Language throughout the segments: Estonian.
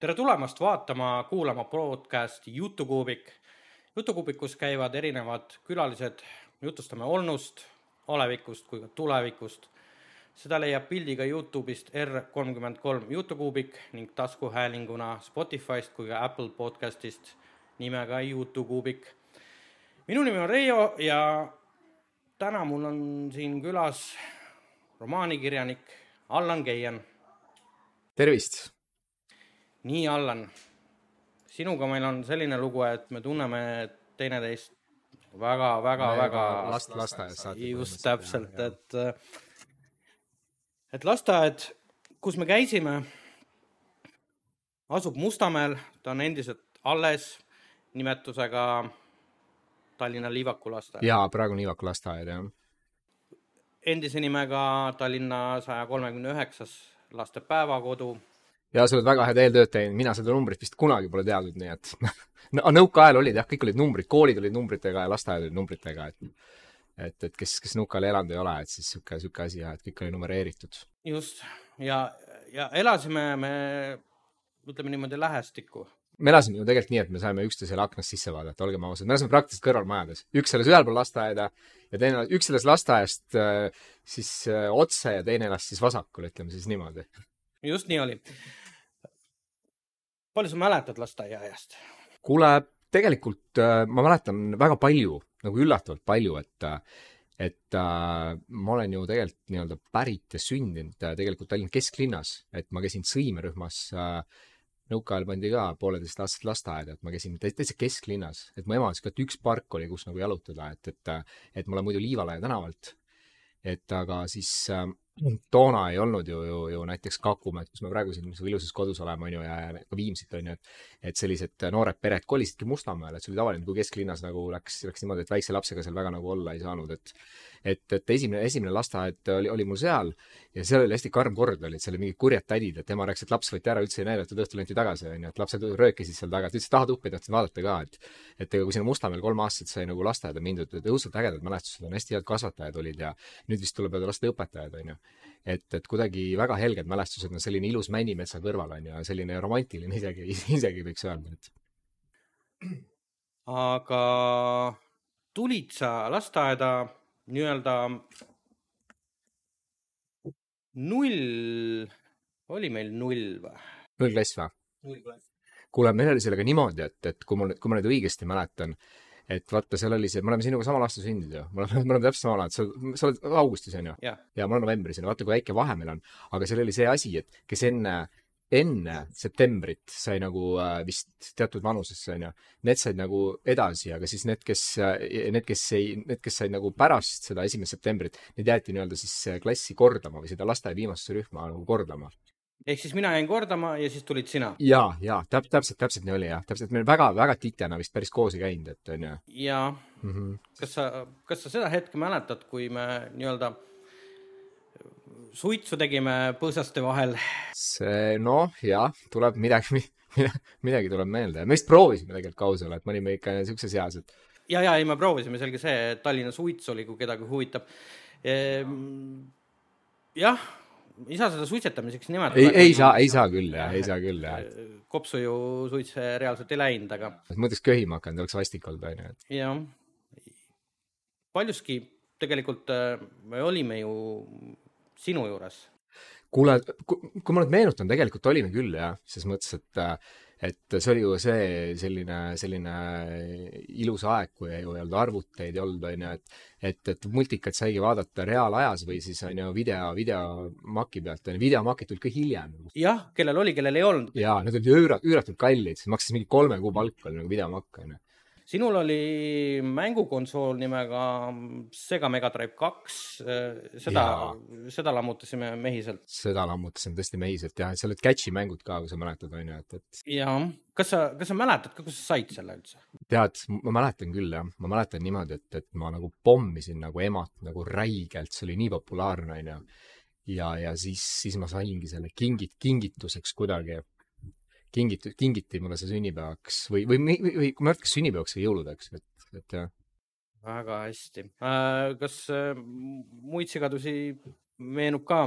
tere tulemast vaatama, kuulama podcasti Jutukuubik. jutukuubikus käivad erinevad külalised, jutustame olnust, olevikust kui ka tulevikust. seda leiab pildiga Youtube'ist R kolmkümmend kolm Jutukuubik ning taskuhäälinguna Spotify'st kui ka Apple podcast'ist nimega Jutukuubik. minu nimi on Reio ja täna mul on siin külas romaanikirjanik Allan Keian. tervist! Nii, Allan, sinuga meil on selline lugu, et me tunneme teineteist väga, väga, väga. last, lasteaias saati. just täpselt, et, et lasteaed, kus me käisime, asub Mustamäel, ta on endiselt alles nimetusega Tallinna Liivaku lasteaed. jaa, praegu on Liivaku lasteaed, jah. endise nimega Tallinna saja kolmekümne üheksas laste päevakodu ja sa oled väga head eeltööd teinud, mina seda numbrit vist kunagi pole teadnud, nii et no nõukaajal olid jah, kõik olid numbrid, koolid olid numbritega ja lasteaed olid numbritega, et et, et kes, kes nõukaajal elanud ei ole, et siis sihuke, sihuke asi jah, et kõik oli numereeritud. just ja, ja elasime me, ütleme niimoodi lähestikku. me elasime ju tegelikult nii, et me saime üksteisele aknast sisse vaadata, olgem ausad, me elasime praktiliselt kõrvalmajades, üks elas ühel pool lasteaeda ja teine, üks elas lasteaiast äh, siis äh, otse ja teine elas siis vasakul, ütleme siis niimoodi just nii oli. Palju sa mäletad lasteaiaajast? kuule, tegelikult äh, ma mäletan väga palju, nagu üllatavalt palju, et et äh, ma olen ju tegelikult nii-öelda pärit ja sündinud äh, tegelikult Tallinna kesklinnas, et ma käisin sõimerühmas äh, nõukaajal pandi ka pooleteist aastat lasteaeda, et ma käisin täitsa kesklinnas, et mu ema ütles ka, et üks park oli, kus nagu jalutada, et, et, et ma olen muidu Liivalaia tänavalt. et aga siis äh, toona ei olnud ju, ju, ju näiteks Kakumäed, kus me praegu siin ilusas kodus oleme, on ju, ja, ja ka Viimsit, on ju, et et sellised noored pered kolisidki Mustamäele, et see oli tavaline, kui kesklinnas nagu läks, läks niimoodi, et väikse lapsega seal väga nagu olla ei saanud, et et, et esimene, esimene lasteaed oli, oli mul seal ja seal oli hästi karm kord, olid seal mingid kurjad tädid, et ema rääkis, et laps võeti ära, üldse ei näidatud, õhtul anti tagasi, on ju, et lapsed röökisid seal taga, ta ütles, et tahad uppi, tahtsin vaadata ka, et et ega kui sinna Mustamäel kolm aastat sai nagu lasteaeda mindud, et õudselt ägedad mälestused on, hästi head kasvatajad olid ja nüüd vist tuleb öelda lasteõpetajad, on ju et, et kuidagi väga helged mälestused, no selline ilus Männimetsa kõrval on ju, selline romantiline isegi, isegi võiks öelda, et. aga tulid sa lasteaeda nii-öelda null, oli meil null või? null klass või? null klass. kuule, meil oli sellega niimoodi, et, et kui ma nüüd, kui ma nüüd õigesti mäletan, et vaata, seal oli see, me oleme sinuga samal aastal sündinud ju, me oleme, me oleme täpselt samal ajal, sa, sa oled augustis on ju? ja, ja ma olen novembris on ju, vaata kui väike vahe meil on. aga seal oli see asi, et kes enne, enne septembrit sai nagu äh, vist teatud vanusesse on ju, need said nagu edasi, aga siis need, kes, need, kes ei, need, kes said nagu pärast seda esimest septembrit, need jäeti nii-öelda siis klassi kordama või seda lasteaia viimasesse rühma nagu kordama ehk siis mina jäin kordama ja siis tulid sina. ja, ja täp-, täpselt, täpselt nii oli jah, täpselt, me väga, väga titena vist päris koos ei käinud, et onju. ja mm, -hmm. kas sa, kas sa seda hetke mäletad, kui me nii-öelda suitsu tegime põõsaste vahel? see noh, jah, tuleb midagi, midagi tuleb meelde, me vist proovisime tegelikult kausale, et me olime ikka siukses eas, et. ja, ja ei, me proovisime, selge see, et Tallinna suits oli, kui kedagi huvitab. Ehm, jah ei saa seda suitsetamiseks nimetada. ei, ei saa, ei saa küll jah, ei saa küll jah. kopsu ju suitse reaalselt ei läinud, aga. mõtleks köhima hakanud, oleks vastik olnud, on ju, jah. paljuski tegelikult äh, me olime ju sinu juures. kuule, kui ma nüüd meenutan, tegelikult olime küll jah, ses mõttes, et et see oli ju see selline, selline ilus aeg, kui ei olnud arvuteid ei olnud, on ju, et et, et multikaid saigi vaadata reaalajas või siis on ju video, videomaki pealt, on ju, videomakid tulid ka hiljem. jah, kellel oli, kellel ei olnud. jaa, need olid üüra-, üüratult kallid, maksis mingi kolme kuu palk oli nagu videomakk, on ju sinul oli mängukonsool nimega Sega Mega Drive kaks, seda, seda lammutasime mehiselt. seda lammutasime tõesti mehiselt jah, seal olid catch'i mängud ka, kui sa mäletad, on ju, et, et. jah, kas sa, kas sa mäletad ka, kus sa said selle üldse? tead, ma mäletan küll jah, ma mäletan niimoodi, et, et ma nagu pommisin nagu emat nagu räigelt, see oli nii populaarne, on ju. ja, ja siis, siis ma saingi selle kingit-, kingituseks kuidagi kingiti, kingiti mulle see sünnipäevaks või, või, või, või kui ma ei mäleta, kas sünnipäevaks või jõuludeks, et, et jah. väga hästi äh,. kas äh, muid sigadusi meenub ka?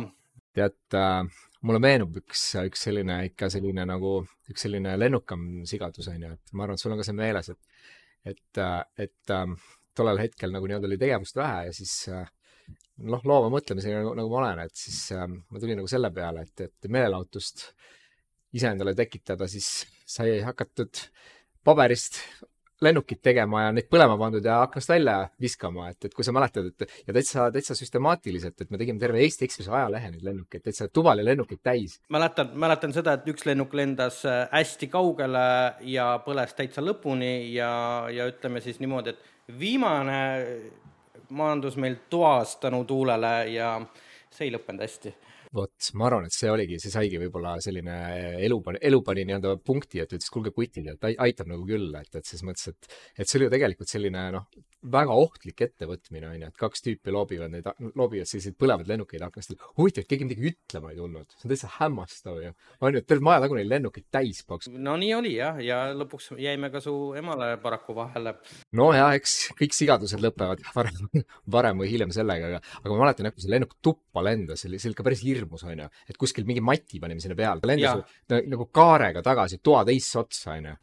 tead äh,, mulle meenub üks, üks selline ikka selline nagu, üks selline lennukam sigadus, on ju, et ma arvan, et sul on ka see meeles, et, et, et äh, tollel hetkel nagu nii-öelda oli tegevust vähe ja siis äh, noh, loova mõtlemisega nagu, nagu ma olen, et siis äh, ma tulin nagu selle peale, et, et meelelahutust iseendale tekitada, siis sai hakatud paberist lennukit tegema ja neid põlema pandud ja aknast välja viskama, et, et kui sa mäletad, et ja täitsa, täitsa süstemaatiliselt, et me tegime terve Eesti Ekspress ajalehe neid lennukeid, täitsa tuba oli lennukeid täis. mäletan, mäletan seda, et üks lennuk lendas äh, hästi kaugele ja põles täitsa lõpuni ja, ja ütleme siis niimoodi, et viimane maandus meil toas tänu tuulele ja see ei lõppenud hästi vot, ma arvan, et see oligi, see saigi võib-olla selline elu elu pani nii-öelda punkti, et ütles, kuulge, kutid, et aitab nagu küll, et, et selles mõttes, et, et see oli ju tegelikult selline noh, väga ohtlik ettevõtmine, on ju, et kaks tüüpi loobivad neid, loobivad selliseid põlevaid lennukeid aknast. huvitav, et keegi midagi ütlema ei tulnud, see on täitsa hämmastav ju. on ju, et terve maja tagu neid lennukeid täis paks. no nii oli jah, ja lõpuks jäime ka su emale paraku vahele. no ja eks kõik sigadused lõpevad varem, varem või hiljem sellega, aga, aga ma mäletan jah, kui see lennuk tuppa lendas, see oli, see oli ikka päris hirmus, on ju, et kuskil mingi mati panime sinna peale, ta lendas nagu kaarega tagasi toa teisse otsa, on ju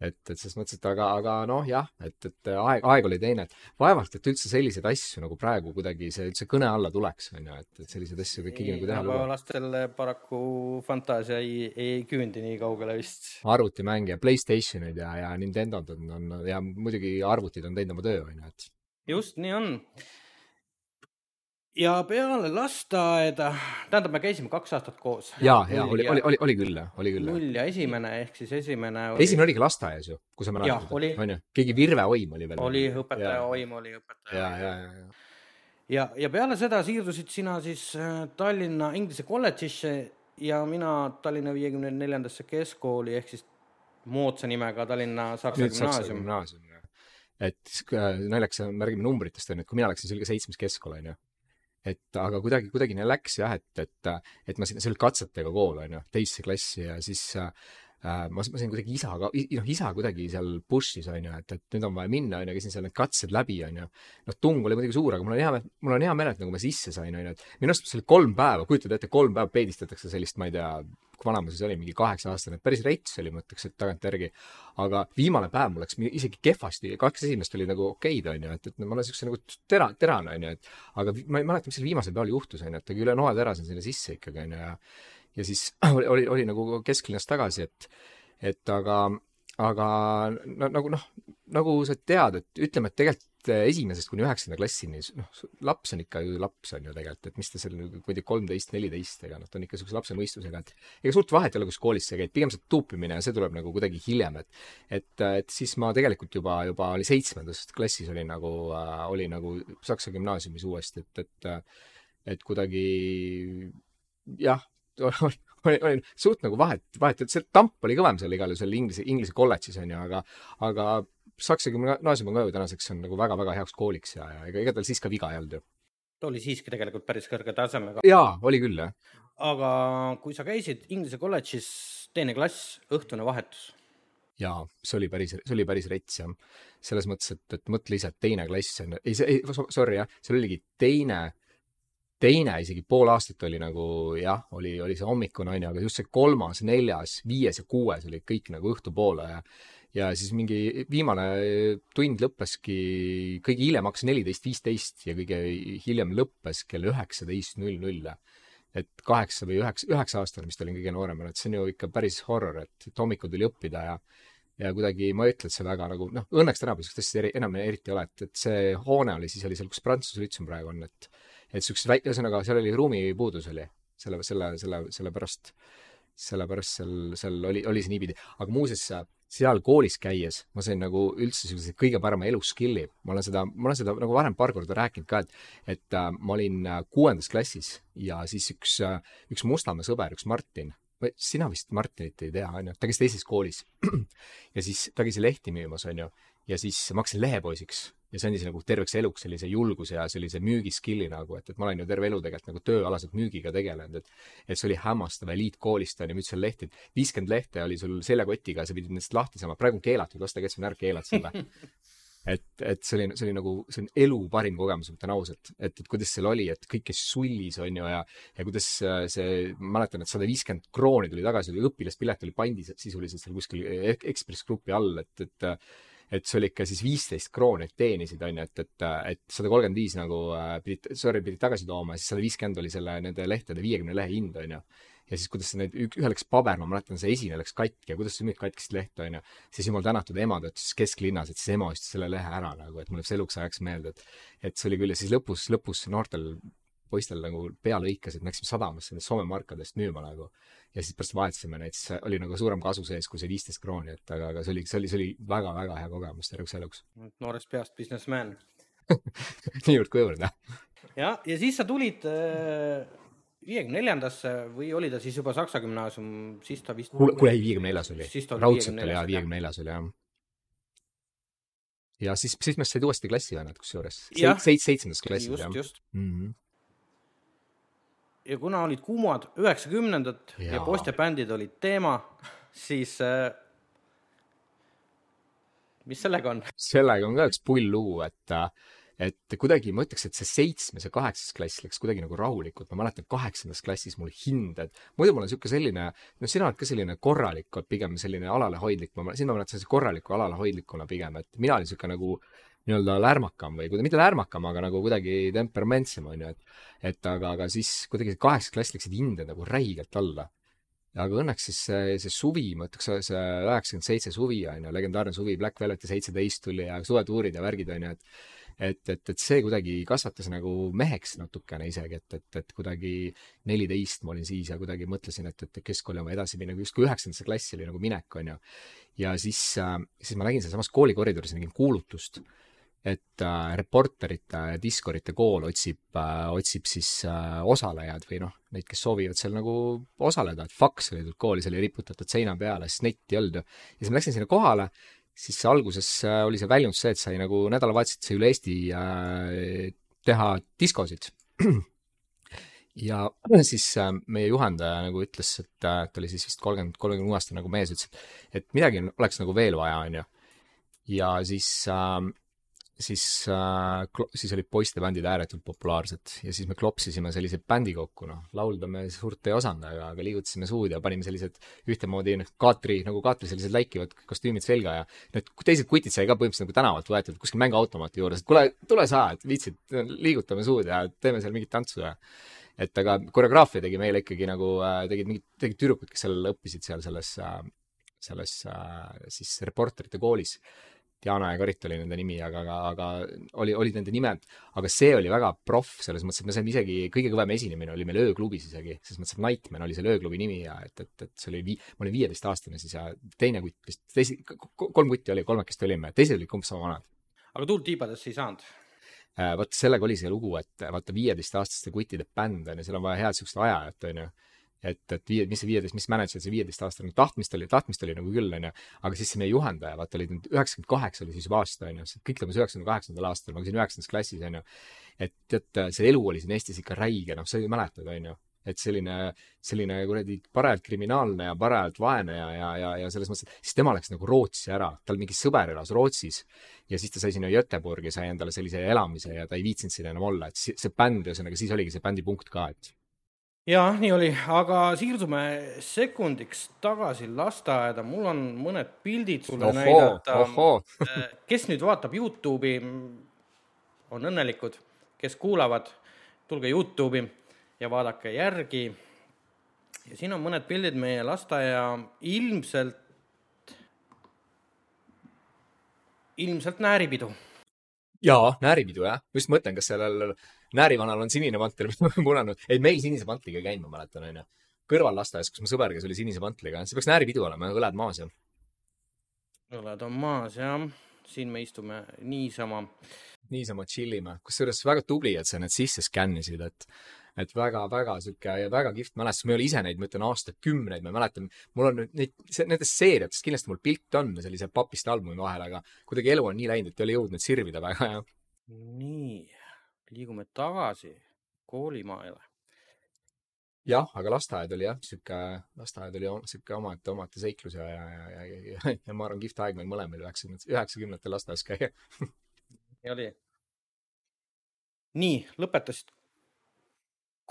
et, et selles mõttes, et aga, aga noh, jah, et, et aeg, aeg oli teine, et vaevalt, et üldse selliseid asju nagu praegu kuidagi see üldse kõne alla tuleks, on ju, et, et selliseid asju võib keegi nagu teha lastel paraku fantaasia ei, ei küündi nii kaugele vist. arvutimänge, Playstationid ja, ja Nintendod on, on ja muidugi arvutid on teinud oma töö, on ju, et. just nii on ja peale lasteaeda, tähendab, me käisime kaks aastat koos. ja, ja oli, oli, oli, oli küll, oli küll. null ja esimene ehk siis esimene oli.... esimene oligi lasteaias ju, kui sa mäletad. on ju, keegi Virve Oim oli veel. oli, õpetaja ja. Oim oli õpetaja. ja, ja, ja, ja. ja, ja peale seda siirdusid sina siis äh, Tallinna Inglise kolledžisse ja mina Tallinna viiekümne neljandasse keskkooli ehk siis moodsa nimega Tallinna Saksa Gümnaasium. et äh, naljakas, märgime numbritest on ju, et kui mina läksin, see oli ka seitsmes keskkool, on ju et aga kuidagi, kuidagi nii läks jah, et, et, et ma sinna, see oli katsetega kool, on ju, teisse klassi ja siis äh, ma, ma sain kuidagi isaga, noh, isa kuidagi seal push'is, on ju, et, et nüüd on vaja minna, on ju, käisin seal need katsed läbi, on ju. noh, tung oli muidugi suur, aga mul on hea, mul on hea meel, et nagu ma sisse sain, on ju, et minu arust see oli kolm päeva, kujutad ette, kolm päeva peedistatakse sellist, ma ei tea, kui vana ma siis olin, mingi kaheksa aastane, päris rets oli, ma ütleks, et tagantjärgi. aga viimane päev mul läks isegi kehvasti, kaks esimest oli nagu okeid, on ju, et, et ma olen siukse nagu tera, terane, on ju, et aga ma ei mäleta, mis seal viimasel päeval juhtus, on ju, et üle noatera sain sinna sisse ikkagi, on ju, ja ja siis oli, oli, oli nagu kesklinnas tagasi, et et aga, aga no, nagu noh, nagu sa tead, et ütleme, et tegelikult esimesest kuni üheksanda klassini, noh, laps on ikka ju laps, on ju tegelikult, et mis ta seal, ma ei tea, kolmteist, neliteist, ega noh, ta on ikka niisuguse lapse mõistusega, et ega suurt vahet ei ole, kus koolis sa käid, pigem see tuupimine ja see tuleb nagu kuidagi hiljem, et et, et siis ma tegelikult juba, juba oli seitsmendas klassis oli nagu äh,, oli nagu Saksa gümnaasiumis uuesti, et, et et kuidagi jah, oli, oli suht nagu vahet, vahet, et see tamp oli kõvem seal igal juhul seal inglise, inglise kolledžis on ju, aga, aga Saksa gümnaasium on ka ju tänaseks on nagu väga-väga heaks kooliks ja, ja ega, ega tal siis ka viga ei olnud ju. ta oli siiski tegelikult päris kõrge tasemega. jaa, oli küll, jah. aga kui sa käisid inglise kolledžis, teine klass, õhtune vahetus jaa, see oli päris, see oli päris rets jah. selles mõttes, et, et mõtle ise, et teine klass on, ei see, ei, sorry jah, seal oligi teine teine isegi pool aastat oli nagu jah, oli, oli see hommikune onju, aga just see kolmas, neljas, viies ja kuues olid kõik nagu õhtupoole ja ja siis mingi viimane tund lõppeski, kõige hiljem hakkas neliteist viisteist ja kõige hiljem lõppes kell üheksateist null null. et kaheksa või üheksa, üheksa aastane vist olin kõige noorem, et see on ju ikka päris horror, et, et hommikul tuli õppida ja ja kuidagi ma ei ütle, et see väga nagu noh, õnneks tänapäeval niisugust asja enam eriti ei ole, et, et see hoone oli siis oli seal, kus Prantsuse lütseum praegu on, et et siukses väike, ühesõnaga seal oli ruumipuudus oli, selle, selle, selle, sellepärast, sellepärast seal, seal oli, oli see niipidi, aga muuseas seal koolis käies ma sain nagu üldse sellise kõige parema elu skill'i, ma olen seda, ma olen seda nagu varem paar korda rääkinud ka, et, et äh, ma olin äh, kuuendas klassis ja siis üks äh,, üks Mustamäe sõber, üks Martin, sina vist Martinit ei tea, onju, ta käis teises koolis. Ja siis ta käis lehti müümas, onju, ja siis ma hakkasin lehepoisiks ja see andis nagu terveks eluks sellise julguse ja sellise müügiskill'i nagu, et, et ma olen ju terve elu tegelikult nagu tööalaselt müügiga tegelenud, et et see oli hämmastav, eliitkoolist on ju, müüd seal lehti, viiskümmend lehte oli sul seljakotiga, sa pidid nendest lahti saama, praegu on keelatud, lasta, kes on ära, keelad selle. Et, et see oli, see oli nagu, see on elu parim kogemus, ma ütlen ausalt, et, et kuidas seal oli, et kõik käis sullis, on ju, ja, ja kuidas äh, see, ma mäletan, et sada viiskümmend krooni tuli tagasi, õpilaspilet oli pandis sisuliselt seal kuskil Ekspress Grupi all, et, et et see oli ikka siis viisteist krooni, teenisid, on ju, et, et, et sada kolmkümmend viis nagu äh, pidid, sorry, pidid tagasi tooma, siis sada viiskümmend oli selle, nende lehtede viiekümne lehe hind, on ju ja siis kuidas need, ühel läks paber, ma mäletan, see esine läks katki ja kuidas sa müüd katkist lehte, onju. siis jumal tänatud, ema töötas kesklinnas, et siis ema ostis selle lehe ära nagu, et mul jääb see eluks ajaks meelde, et, et see oli küll ja siis lõpus, lõpus noortel poistel nagu pea lõikas, et me läksime sadamasse nendest Soome markadest müüma nagu. ja siis pärast vahetasime neid, siis oli nagu suurem kasu sees kui see viisteist krooni, et aga, aga see oli, see oli, see oli väga-väga hea kogemus terveks eluks. noorest peast businessman niivõrd-kuivõrd, jah. ja, ja siis sa tulid äh, viiekümne neljandasse või oli ta siis juba Saksa gümnaasium, siis ta vist. kuule, ei, viiekümne neljas oli. raudselt oli jaa, viiekümne neljas oli jah. ja siis, siis me said uuesti klassivennad kusjuures. seit-, seitsmendas klassis jah. just, just mm. -hmm. Ja kuna olid kuumad üheksakümnendad ja, ja postebändid olid teema, siis äh, mis sellega on? sellega on ka üks pull lugu, et äh, et kuidagi ma ütleks, et see seitsmes ja kaheksas klass läks kuidagi nagu rahulikult, ma mäletan kaheksandas klassis mul hinded, muidu ma olen niisugune selline, noh, sina oled ka selline korralik, pigem selline alalehoidlik, ma, ma mäletan sellise korraliku alalehoidlikuna pigem, et mina olin niisugune nagu nii-öelda lärmakam või mitte lärmakam, aga nagu kuidagi temperamentsem, on ju, et et aga, aga siis kuidagi kaheksas klass läksid hinded nagu räigelt alla aga õnneks siis see, see suvi, ma ütleks, see üheksakümmend seitse suvi on ju, legendaarne suvi, Black Velvet ja seitseteist tuli ja suvetuurid ja värgid on ju, et et, et, et see kuidagi kasvatas nagu meheks natukene isegi, et, et, et kuidagi neliteist ma olin siis ja kuidagi mõtlesin, et, et keskkooli oma edasi minna, justkui üheksandasse klassi oli nagu minek, on ju. ja siis äh,, siis ma nägin sealsamas kooli koridoris, nägin kuulutust, et äh, Reporterite ja Discorite kool otsib äh,, otsib siis äh, osalejad või noh, neid, kes soovivad seal nagu osaleda, et faks oli tulnud kooli, see oli riputatud seina peale, sest netti ei olnud ju. ja siis ma läksin sinna kohale siis alguses äh, oli see väljund see, et sai nagu nädalavahetuseti sai üle Eesti äh, teha diskosid. ja siis äh, meie juhendaja nagu ütles, et ta oli siis vist kolmkümmend, kolmekümne aastane nagu mees, ütles, et midagi oleks nagu veel vaja, onju. ja siis äh, siis äh,, siis olid poistebändid ääretult populaarsed ja siis me klopsisime sellise bändi kokku, noh, laulda me suurt ei osanud, aga, aga liigutasime suud ja panime sellised ühtemoodi noh, kaatri, nagu kaatri sellised läikivad kostüümid selga ja need teised kutid sai ka põhimõtteliselt nagu tänavalt võetud kuskil mänguautomaati juures, et kuule, tule sa, et viitsid, liigutame suud ja teeme seal mingit tantsu ja et aga koreograafia tegi meile ikkagi nagu, äh, tegid mingid, tegid tüdrukud, kes seal õppisid seal selles, äh, selles äh, siis reporterite koolis Diana ja Karit oli nende nimi, aga, aga, aga oli, olid nende nimed, aga see oli väga proff, selles mõttes, et me saime isegi, kõige kõvem esinemine oli meil ööklubis isegi, selles mõttes, et Nightman oli selle ööklubi nimi ja et, et, et see oli vii-, ma olin viieteistaastane siis ja teine kutt vist, teisi, kolm kutti oli, kolmekesti olime, teised olid umbes sama vanad. aga tuult tiibadesse ei saanud? Äh, vot sellega oli see lugu, et vaata viieteistaastaste kuttide bänd on ju, seal on vaja head siukest ajajat, on ju et, et viie, mis see viieteist, mis mänedžer see viieteistaastane, tahtmist oli, tahtmist oli nagu küll, onju, aga siis see meie juhendaja, vaata oli üheksakümmend kaheksa oli siis juba aasta, onju, kõik toimus üheksakümne kaheksandal aastal, ma käisin üheksandas klassis, onju. et tead, see elu oli siin Eestis ikka räige, noh, sa ju mäletad, onju. Et selline, selline kuradi parajalt kriminaalne ja parajalt vaene ja, ja, ja, ja selles mõttes, et siis tema läks nagu Rootsi ära, tal mingi sõber elas Rootsis ja siis ta sai sinna Göteborgi, sai endale sellise elamise ja ta ei viitsinud siin enam olla, et see bänd, ühesõnaga siis oligi see bändi punkt ka, et jah, nii oli, aga siirdume sekundiks tagasi lasteaeda, mul on mõned pildid sulle oho, näidata. Äh, kes nüüd vaatab Youtube'i, on õnnelikud, kes kuulavad, tulge Youtube'i ja vaadake järgi. ja siin on mõned pildid meie lasteaia ilmselt, ilmselt nääripidu. jaa, nääripidu jah, ma just mõtlen, kas sellel näärivanal on sinine mantel või punane. ei, meil sinise mantliga ei käinud, ma mäletan, onju. kõrval lasteaias, kus mu sõber, kes oli sinise mantliga, see peaks nääripidu olema, õled maas ja. õled on maas jah, siin me istume niisama. niisama chill ime, kusjuures väga tubli, et sa need sisse skännisid, et et väga-väga sihuke väga kihvt mälestus, ma ei ole ise neid, ma ütlen aastakümneid, ma mäletan, mul on nüüd neid, nendest seeriatest kindlasti mul pilt on sellise papiste albumi vahel, aga kuidagi elu on nii läinud, et ei ole jõudnud sirvida väga ja. nii liigume tagasi koolimaailma. jah, aga lasteaed oli jah, sihuke, lasteaed oli sihuke omaette, omaette seiklus ja, ja, ja, ja, ja, ja ma arvan, kihvt aeg meil mõlemal üheksakümnendatel, üheksakümnendatel lasteaias käia nii oli. nii, lõpetasid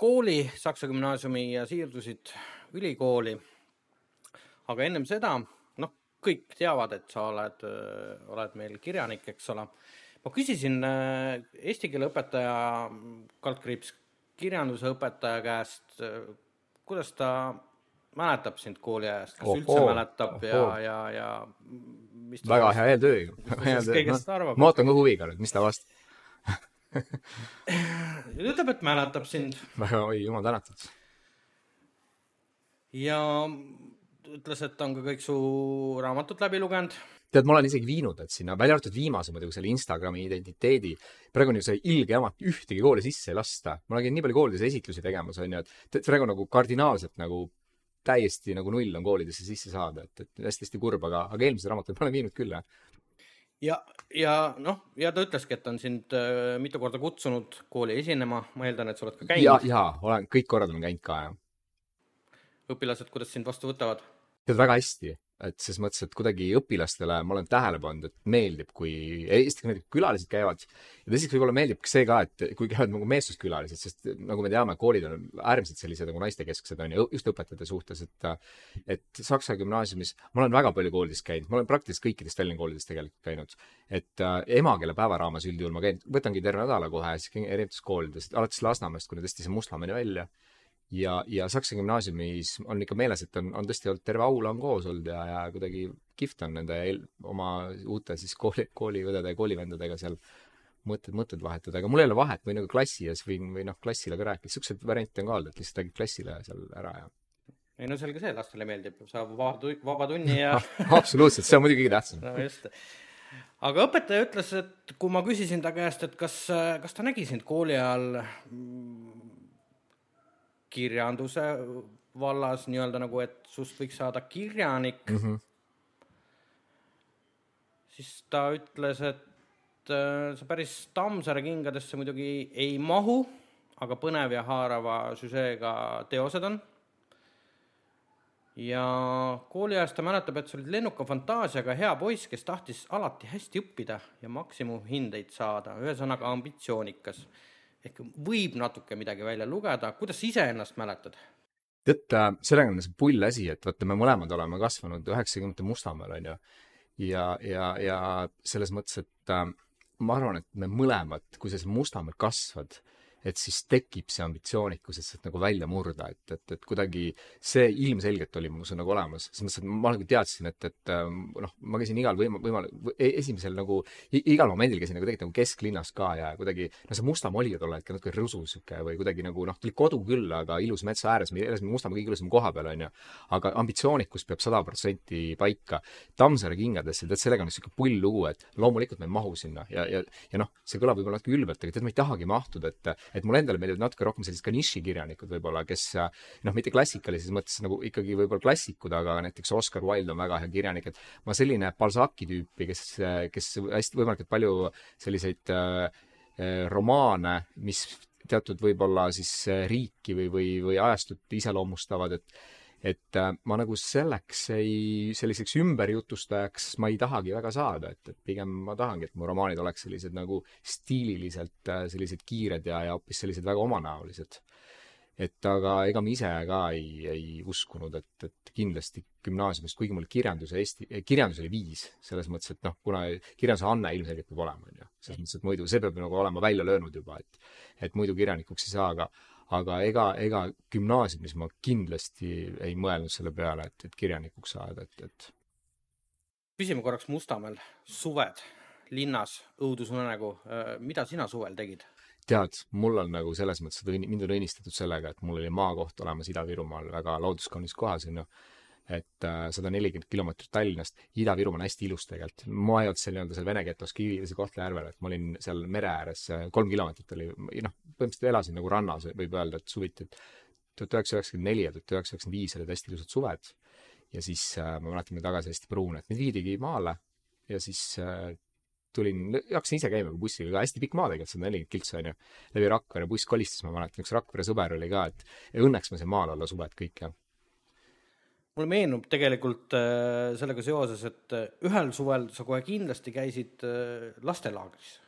kooli, Saksa gümnaasiumi ja siirdusid ülikooli. aga ennem seda, noh, kõik teavad, et sa oled, oled meil kirjanik, eks ole. Ma küsisin eesti keele õpetaja, kaldkriips kirjanduse õpetaja käest, kuidas ta mäletab sind kooliajast, kas oh, üldse oh, mäletab oh, ja ja, ja mis ta väga hea eeltöö ju. kõigest arvab? ma ootan ka huviga nüüd, mis ta vastab ütleb, et mäletab sind. väga, oi jumal tänatud. ja ütles, et on ka kõik su raamatud läbi lugenud tead, ma olen isegi viinud need sinna, välja arvatud viimase muidugi selle Instagrami identiteedi. praegu on ju see ilge jama, et ühtegi kooli sisse ei lasta. ma käin nii palju koolides esitlusi tegemas, on ju, et praegu nagu kardinaalselt nagu täiesti nagu null on koolidesse sisse saada, et, et hästi-hästi kurb, aga, aga eelmised raamatud ma olen viinud küll, jah ja, ja noh, ja ta ütleski, et on sind äh, mitu korda kutsunud kooli esinema, ma eeldan, et sa oled ka käinud. ja, ja olen kõik korrad olen käinud ka, jah. õpilased, kuidas sind vastu võtavad? tead väga hästi, et ses mõttes, et kuidagi õpilastele ma olen tähele pannud, et meeldib, kui Eesti näiteks külalised käivad. ja teiseks võib-olla meeldib ka see ka, et kui käivad nagu meessooskülalised, sest nagu me teame, koolid on äärmiselt sellised nagu naistekesksed on ju, just õpetajate suhtes, et et Saksa gümnaasiumis, ma olen väga palju koolides käinud, ma olen praktiliselt kõikides Tallinna koolides tegelikult käinud. et äh, emakeelepäeva raames üldjuhul ma käin, võtangi terve nädala kohe, siis erinevates koolides, alates Lasnamäest kuni tõesti see Mustamäeni välja ja, ja Saksa gümnaasiumis on ikka meeles, et on, on tõesti olnud, terve aula on koos olnud ja, ja kuidagi kihvt on nende eel, oma uute siis kooli, kooliõdede ja koolivendadega seal mõtted, mõtted vahetada, aga mul ei ole vahet, võin nagu klassi ees võin, või noh, klassile ka rääkida, siukseid variante on ka olnud, et lihtsalt räägid klassile seal ära ja ei no selge see, lastele meeldib, saab vaba, vaba tunni ja absoluutselt, see on muidugi kõige tähtsam. No just. aga õpetaja ütles, et kui ma küsisin ta käest, et kas, kas ta nägi sind kooli ajal kirjanduse vallas nii-öelda nagu, et sust võiks saada kirjanik mm. -hmm. siis ta ütles, et äh, sa päris Tammsaare kingadesse muidugi ei mahu, aga põnev ja haarava süžeega teosed on. ja kooliajast ta mäletab, et sa olid lennuka fantaasiaga hea poiss, kes tahtis alati hästi õppida ja maksimumhindeid saada, ühesõnaga ambitsioonikas ehk võib natuke midagi välja lugeda, kuidas sa iseennast mäletad? tead, äh, sellega on see pull asi, et vaata, me mõlemad oleme kasvanud üheksakümnendate Mustamäel, on ju. ja, ja, ja selles mõttes, et äh, ma arvan, et me mõlemad, kui sa Mustamäel kasvad et siis tekib see ambitsioonikus, et sealt nagu välja murda, et, et, et kuidagi see ilmselgelt oli minus nagu olemas, selles mõttes, et ma nagu teadsin, et, et ähm, noh, ma käisin igal võima-, võimal-, e-, esimesel nagu, igal momendil käisin nagu tegelikult nagu kesklinnas ka ja kuidagi, noh, see Mustamäe oli tol hetkel natuke rõsu sihuke või kuidagi nagu noh, tuli kodu küll, aga ilus metsa ääres, me elasime Mustamäe kõige ilusama koha peal, on ju. aga ambitsioonikus peab sada protsenti paika. Tammsaare kingadesse, tead, sellega on sihuke pull lugu, et loomulikult ma ei mahu sinna ja, ja, ja noh, see kõlab võib-olla natuke ülbelt, aga tead, ma ei tahagi mahtuda, et et mulle endale meeldivad natuke rohkem sellised ka nišikirjanikud võib-olla, kes noh, mitte klassikalises mõttes nagu ikkagi võib-olla klassikud, aga näiteks Oscar Wilde on väga hea kirjanik, et ma selline Balzaci tüüpi, kes, kes hästi võimalikult palju selliseid äh, romaane, mis teatud võib-olla siis riiki või, või, või ajastut iseloomustavad, et et äh, ma nagu selleks ei, selliseks ümberjutustajaks ma ei tahagi väga saada, et, et pigem ma tahangi, et mu romaanid oleks sellised nagu stiililiselt äh, sellised kiired ja, ja hoopis sellised väga omanäolised. et aga ega ma ise ka ei, ei uskunud, et, et kindlasti gümnaasiumist, kuigi mul kirjandus ja eesti, kirjandus oli viis, selles mõttes, et noh, kuna kirjanduse anne ilmselgelt peab olema, on ju. selles mõttes, et muidu see peab nagu olema välja löönud juba, et, et muidu kirjanikuks ei saa, aga aga ega, ega gümnaasiumis ma kindlasti ei mõelnud selle peale, et, et kirjanikuks saada, et, et. püsime korraks Mustamäel, suved, linnas, õudusunenägu, äh, mida sina suvel tegid? tead, mul on nagu selles mõttes, mind on õnnistatud sellega, et mul oli maakoht olemas Ida-Virumaal väga looduskaunis kohas, on ju et äh, sada nelikümmend kilomeetrit Tallinnast, Ida-Virumaa on hästi ilus tegelikult. ma ei olnud seal nii-öelda seal Vene getos Kiviõlis ja Kohtla-Järvel, et ma olin seal mere ääres, äh, kolm kilomeetrit oli, noh, põhimõtteliselt elasin nagu rannas, võib öelda, et suviti, et tuhat üheksasada üheksakümmend neli ja tuhat üheksasada üheksakümmend viis olid hästi ilusad suved. ja siis äh, ma mäletan, me tagasi hästi pruun, et mind viidigi maale ja siis tulin, hakkasin ise käima bussiga ka hästi pikk maa tegelikult, sada nelikümmend kiltsa onju. läbi Rakvere buss kolistas, ma mäletan, üks Rakvere sõber oli ka, et õnneks ma sain maal olla suved kõik ja mulle meenub tegelikult äh, sellega seoses, et äh, ühel suvel sa kohe kindlasti käisid äh, lastelaagris.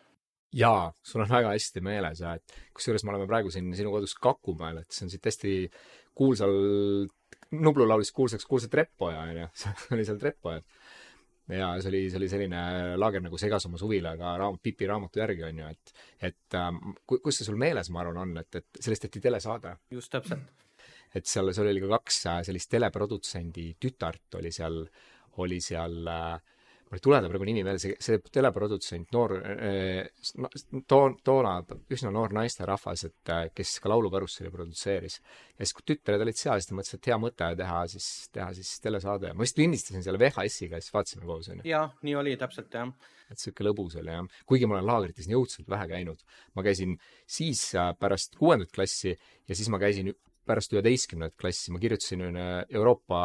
jaa, sul on väga hästi meeles ja et kusjuures me oleme praegu siin sinu kodus Kakumäel, et see on siit hästi kuulsal, Nublu laulis kuulsaks kuulsa Treppoja onju, see oli seal Treppoja. ja see oli, see oli selline laager nagu Segasoma suvila ka raam-, Pipi raamatu järgi onju, et, et ähm, ku- kus see sul meeles, ma arvan, on, et, et sellest tehti telesaade just täpselt. Et seal, seal oli ka kaks äh, sellist teleprodutsendi tütart oli seal, oli seal äh, mul ei tule ta praegu nimi meelde, see, see teleprodutsent, noor äh,, toon-, toona üsna noor naisterahvas, et kes ka Laulukarusselli produtseeris. ja siis, kui tütred olid seal, siis ta mõtles, et hea mõte teha siis, teha siis telesaade ma vist lindistasin selle VHS-iga ja siis vaatasime koos onju. jaa, nii oli täpselt jah. et sihuke lõbus oli jah, kuigi ma olen laagrites nii õudselt vähe käinud. ma käisin siis pärast kuuendat klassi ja siis ma käisin pärast üheteistkümnendat klassi, ma kirjutasin ühe Euroopa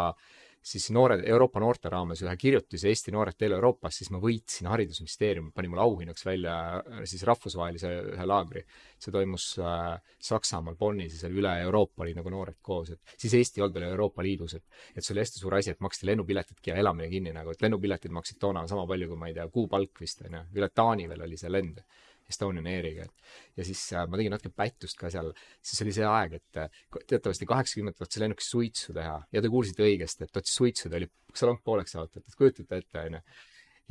siis noored, Euroopa noorte raames ühe kirjutise Eesti noored teel Euroopas, siis ma võitsin Haridusministeerium, pani mulle auhinnaks välja äh, siis rahvusvahelise ühe laagri. see toimus äh, Saksamaal Bonnis ja seal üle Euroopa oli nagu noored koos, et siis Eesti ei olnud veel Euroopa Liidus, et et see oli hästi suur asi, et maksti lennupiletidki ja elamine kinni nagu, et lennupiletid maksid toona sama palju kui ma ei tea, kuupalk vist onju, üle Taani veel oli see lend Estonian Airiga, et ja siis äh, ma tegin natuke pättust ka seal, siis oli see aeg, et äh, teatavasti kaheksakümnendatel tahtsin lennukis suitsu teha. Ja te kuulsite õigesti, et tahtis suitsu, ta oli salong pooleks jaotatud, kujutate ette, onju.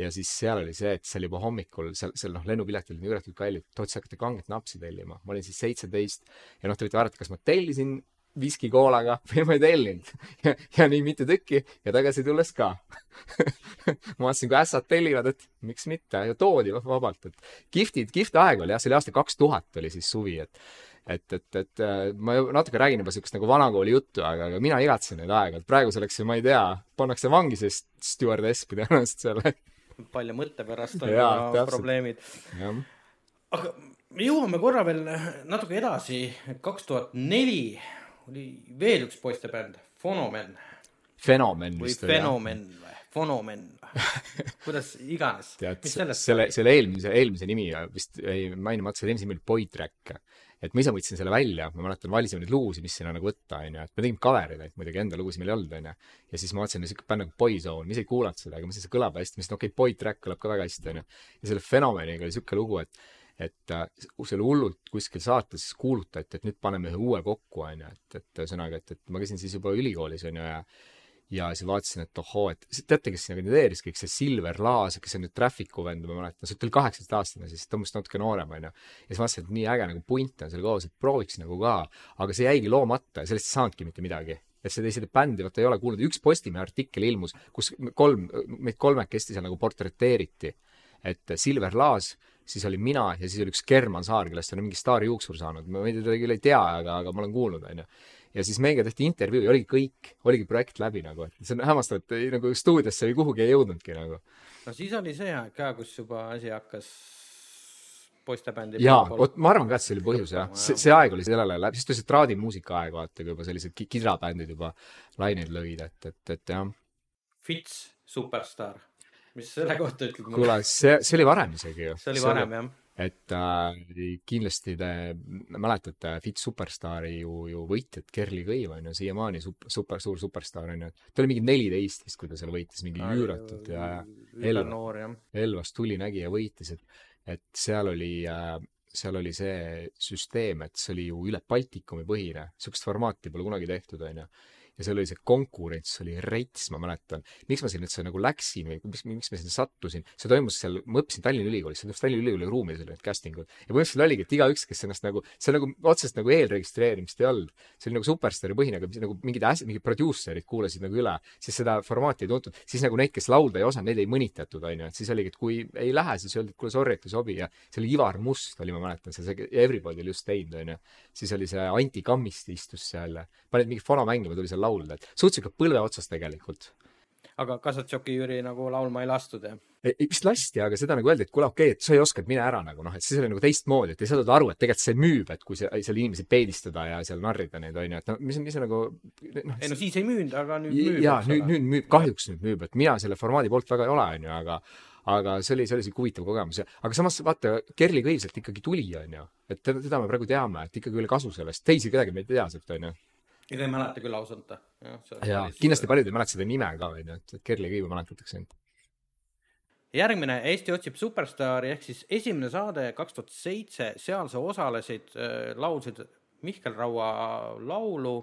ja siis seal oli see, et see oli juba hommikul, seal, seal noh, lennupiletid olid nii üüratult kallid, tahtsin hakata kanget napsi tellima, ma olin siis seitseteist ja noh, te võite arvata, kas ma tellisin viski koolaga või ma ei tellinud. Ja, ja nii mitu tükki ja tagasi tulles ka. Ma vaatasin, kui ässad tellivad, et miks mitte ja toodi vabalt, et kihvtid, kihvt aeg oli jah, see oli aasta kaks tuhat oli siis suvi, et et, et, et äh, ma natuke räägin juba siukest nagu vanakooli juttu, aga, aga mina igatsen neid aegu, et praegu selleks ju ma ei tea, pannakse vangi see stjuardess tõenäoliselt selle, palju mõtte pärast on Jaa, juba probleemid. aga me jõuame korra veel natuke edasi, kaks tuhat neli oli veel üks poistebänd, Fonomen fenomen või vist jah. Fenomen või Fonomen, kuidas iganes. tead selle, selle eelmise, eelmise nimi vist jäi mainimata, selle eelmise nimi oli Boytrack. et ma ise võtsin selle välja, ma mäletan, valisime neid lugusid, mis sinna nagu võtta, onju, et me tegime cover'id, et muidugi enda lugusid meil ei olnud, onju. ja siis ma vaatasin, siuke bänd nagu Boyzone, ma ise ei kuulanud seda, aga ma mõtlesin, see kõlab hästi, ma mõtlesin, okei okay,, Boytrack kõlab ka väga hästi, onju. ja selle fenomeniga oli siuke lugu, et et äh, see oli hullult kuskil saates kuulutati, et nüüd paneme ühe uue kokku, onju, et, et ühesõnaga, et, et ma käisin siis juba ülikoolis, onju, ja ja siis vaatasin, et ohoo, et teate, kes sinna kandideeris kõik, see Silver Laas, kes on nüüd Traffic'u vend, ma mäletan, see oli kaheksateistaastane siis, on minust natuke noorem, onju. ja siis vaatasin, et nii äge nagu punt on seal koos, et prooviks nagu ka, aga see jäigi loomata ja sellest ei saanudki mitte midagi et seda teised bändi vaata ei ole kuulnud, üks Postimehe artikkel ilmus, kus kolm, meid kolmekesti seal nagu portreteeriti. et Silver Laas, siis olin mina ja siis oli üks German Saar, kellest on mingi staarijuuksur saanud, ma teda küll ei tea, aga, aga ma olen kuulnud, onju ja siis meiega tehti intervjuu ja oligi kõik, oligi projekt läbi nagu, et see on hämmastav, et ei, nagu stuudiosse või kuhugi ei jõudnudki nagu. no siis oli see aeg ka, kus juba asi hakkas poistebändi jaa, vot ma arvan ka, et see oli põhjus jah, see, see aeg oli sellele läbi, siis tuli see traadimuusika aeg vaata, kui juba sellised ki- kidrabändid juba laineid lõid, et, et, et jah. Fits Superstar, mis selle kohta ütled kuule, see, see oli varem isegi ju. see oli varem jah. et äh, kindlasti te mäletate Fit Superstaari ju, ju võitjat Kerli Kõiv on ju siiamaani super, super suur superstaar on ju. ta oli mingi neliteist vist, kui ta seal võitis, mingi üüratult ja, Elva. Elvas tuli, nägi ja võitis, et, et seal oli äh, seal oli see süsteem, et see oli ju üle Baltikumi põhine, niisugust formaati pole kunagi tehtud, onju. Ja seal oli see konkurents oli rets, ma mäletan. miks ma sinna üldse nagu läksin või miks, miks ma sinna sattusin, see toimus seal, ma õppisin Tallinna Ülikoolis, see toimus Tallinna Ülikooli ruumides olid need casting ud. ja põhimõtteliselt oligi, et igaüks, kes ennast nagu, see nagu otseselt nagu eelregistreerimist ei olnud. see oli nagu superstaari põhine, aga mis nagu mingid äs-, mingid produusserid kuulasid nagu üle, siis seda formaati ei tuntud. siis nagu neid, kes laulda ei osanud, neid ei mõnitatud, onju, et siis oligi, et kui ei lähe, siis öeldi, et kuule, sorry, et ei sobi ja see oli Ivar Must oli, ma mäletan, see, see Everybody oli just teinud, onju. siis oli see Anti Kammist istus seal panid mingi fana mängima, tuli seal laulda, et suhteliselt ka põlve otsas tegelikult. aga Kasatšoki Jüri nagu laulma ei lastud, jah? vist lasti, aga seda nagu öeldi, et kuule, okei okay,, et sa ei oska, et mine ära nagu noh, et siis oli nagu teistmoodi, et ei saadud aru, et tegelikult see müüb, et kui seal, seal inimesi peedistada ja seal narrida neid, on ju, et no mis, mis see nagu noh. ei no siis ei müünud, aga nüüd müüb. jaa, nüüd, nüüd müüb, kahjuks nüüd müüb, et mina selle formaadi poolt väga ei ole, on ju, aga aga see oli, see oli sihuke huvitav kogemus ja, aga samas vaata, Kerli Kõivselt ikkagi tuli, on ju, et teda, teda me praegu teame, et ikkagi oli kasu sellest, teisi kedagi me ei tea sealt, on ju ega ei mäleta küll ausalt. jaa, kindlasti paljud ei mäleta seda nime ka, on ju, et Kerli Kõivu mäletatakse ainult järgmine Eesti otsib superstaari ehk siis esimene saade kaks tuhat seitse, seal sa osalesid äh,, laulsid Mihkel Raua laulu.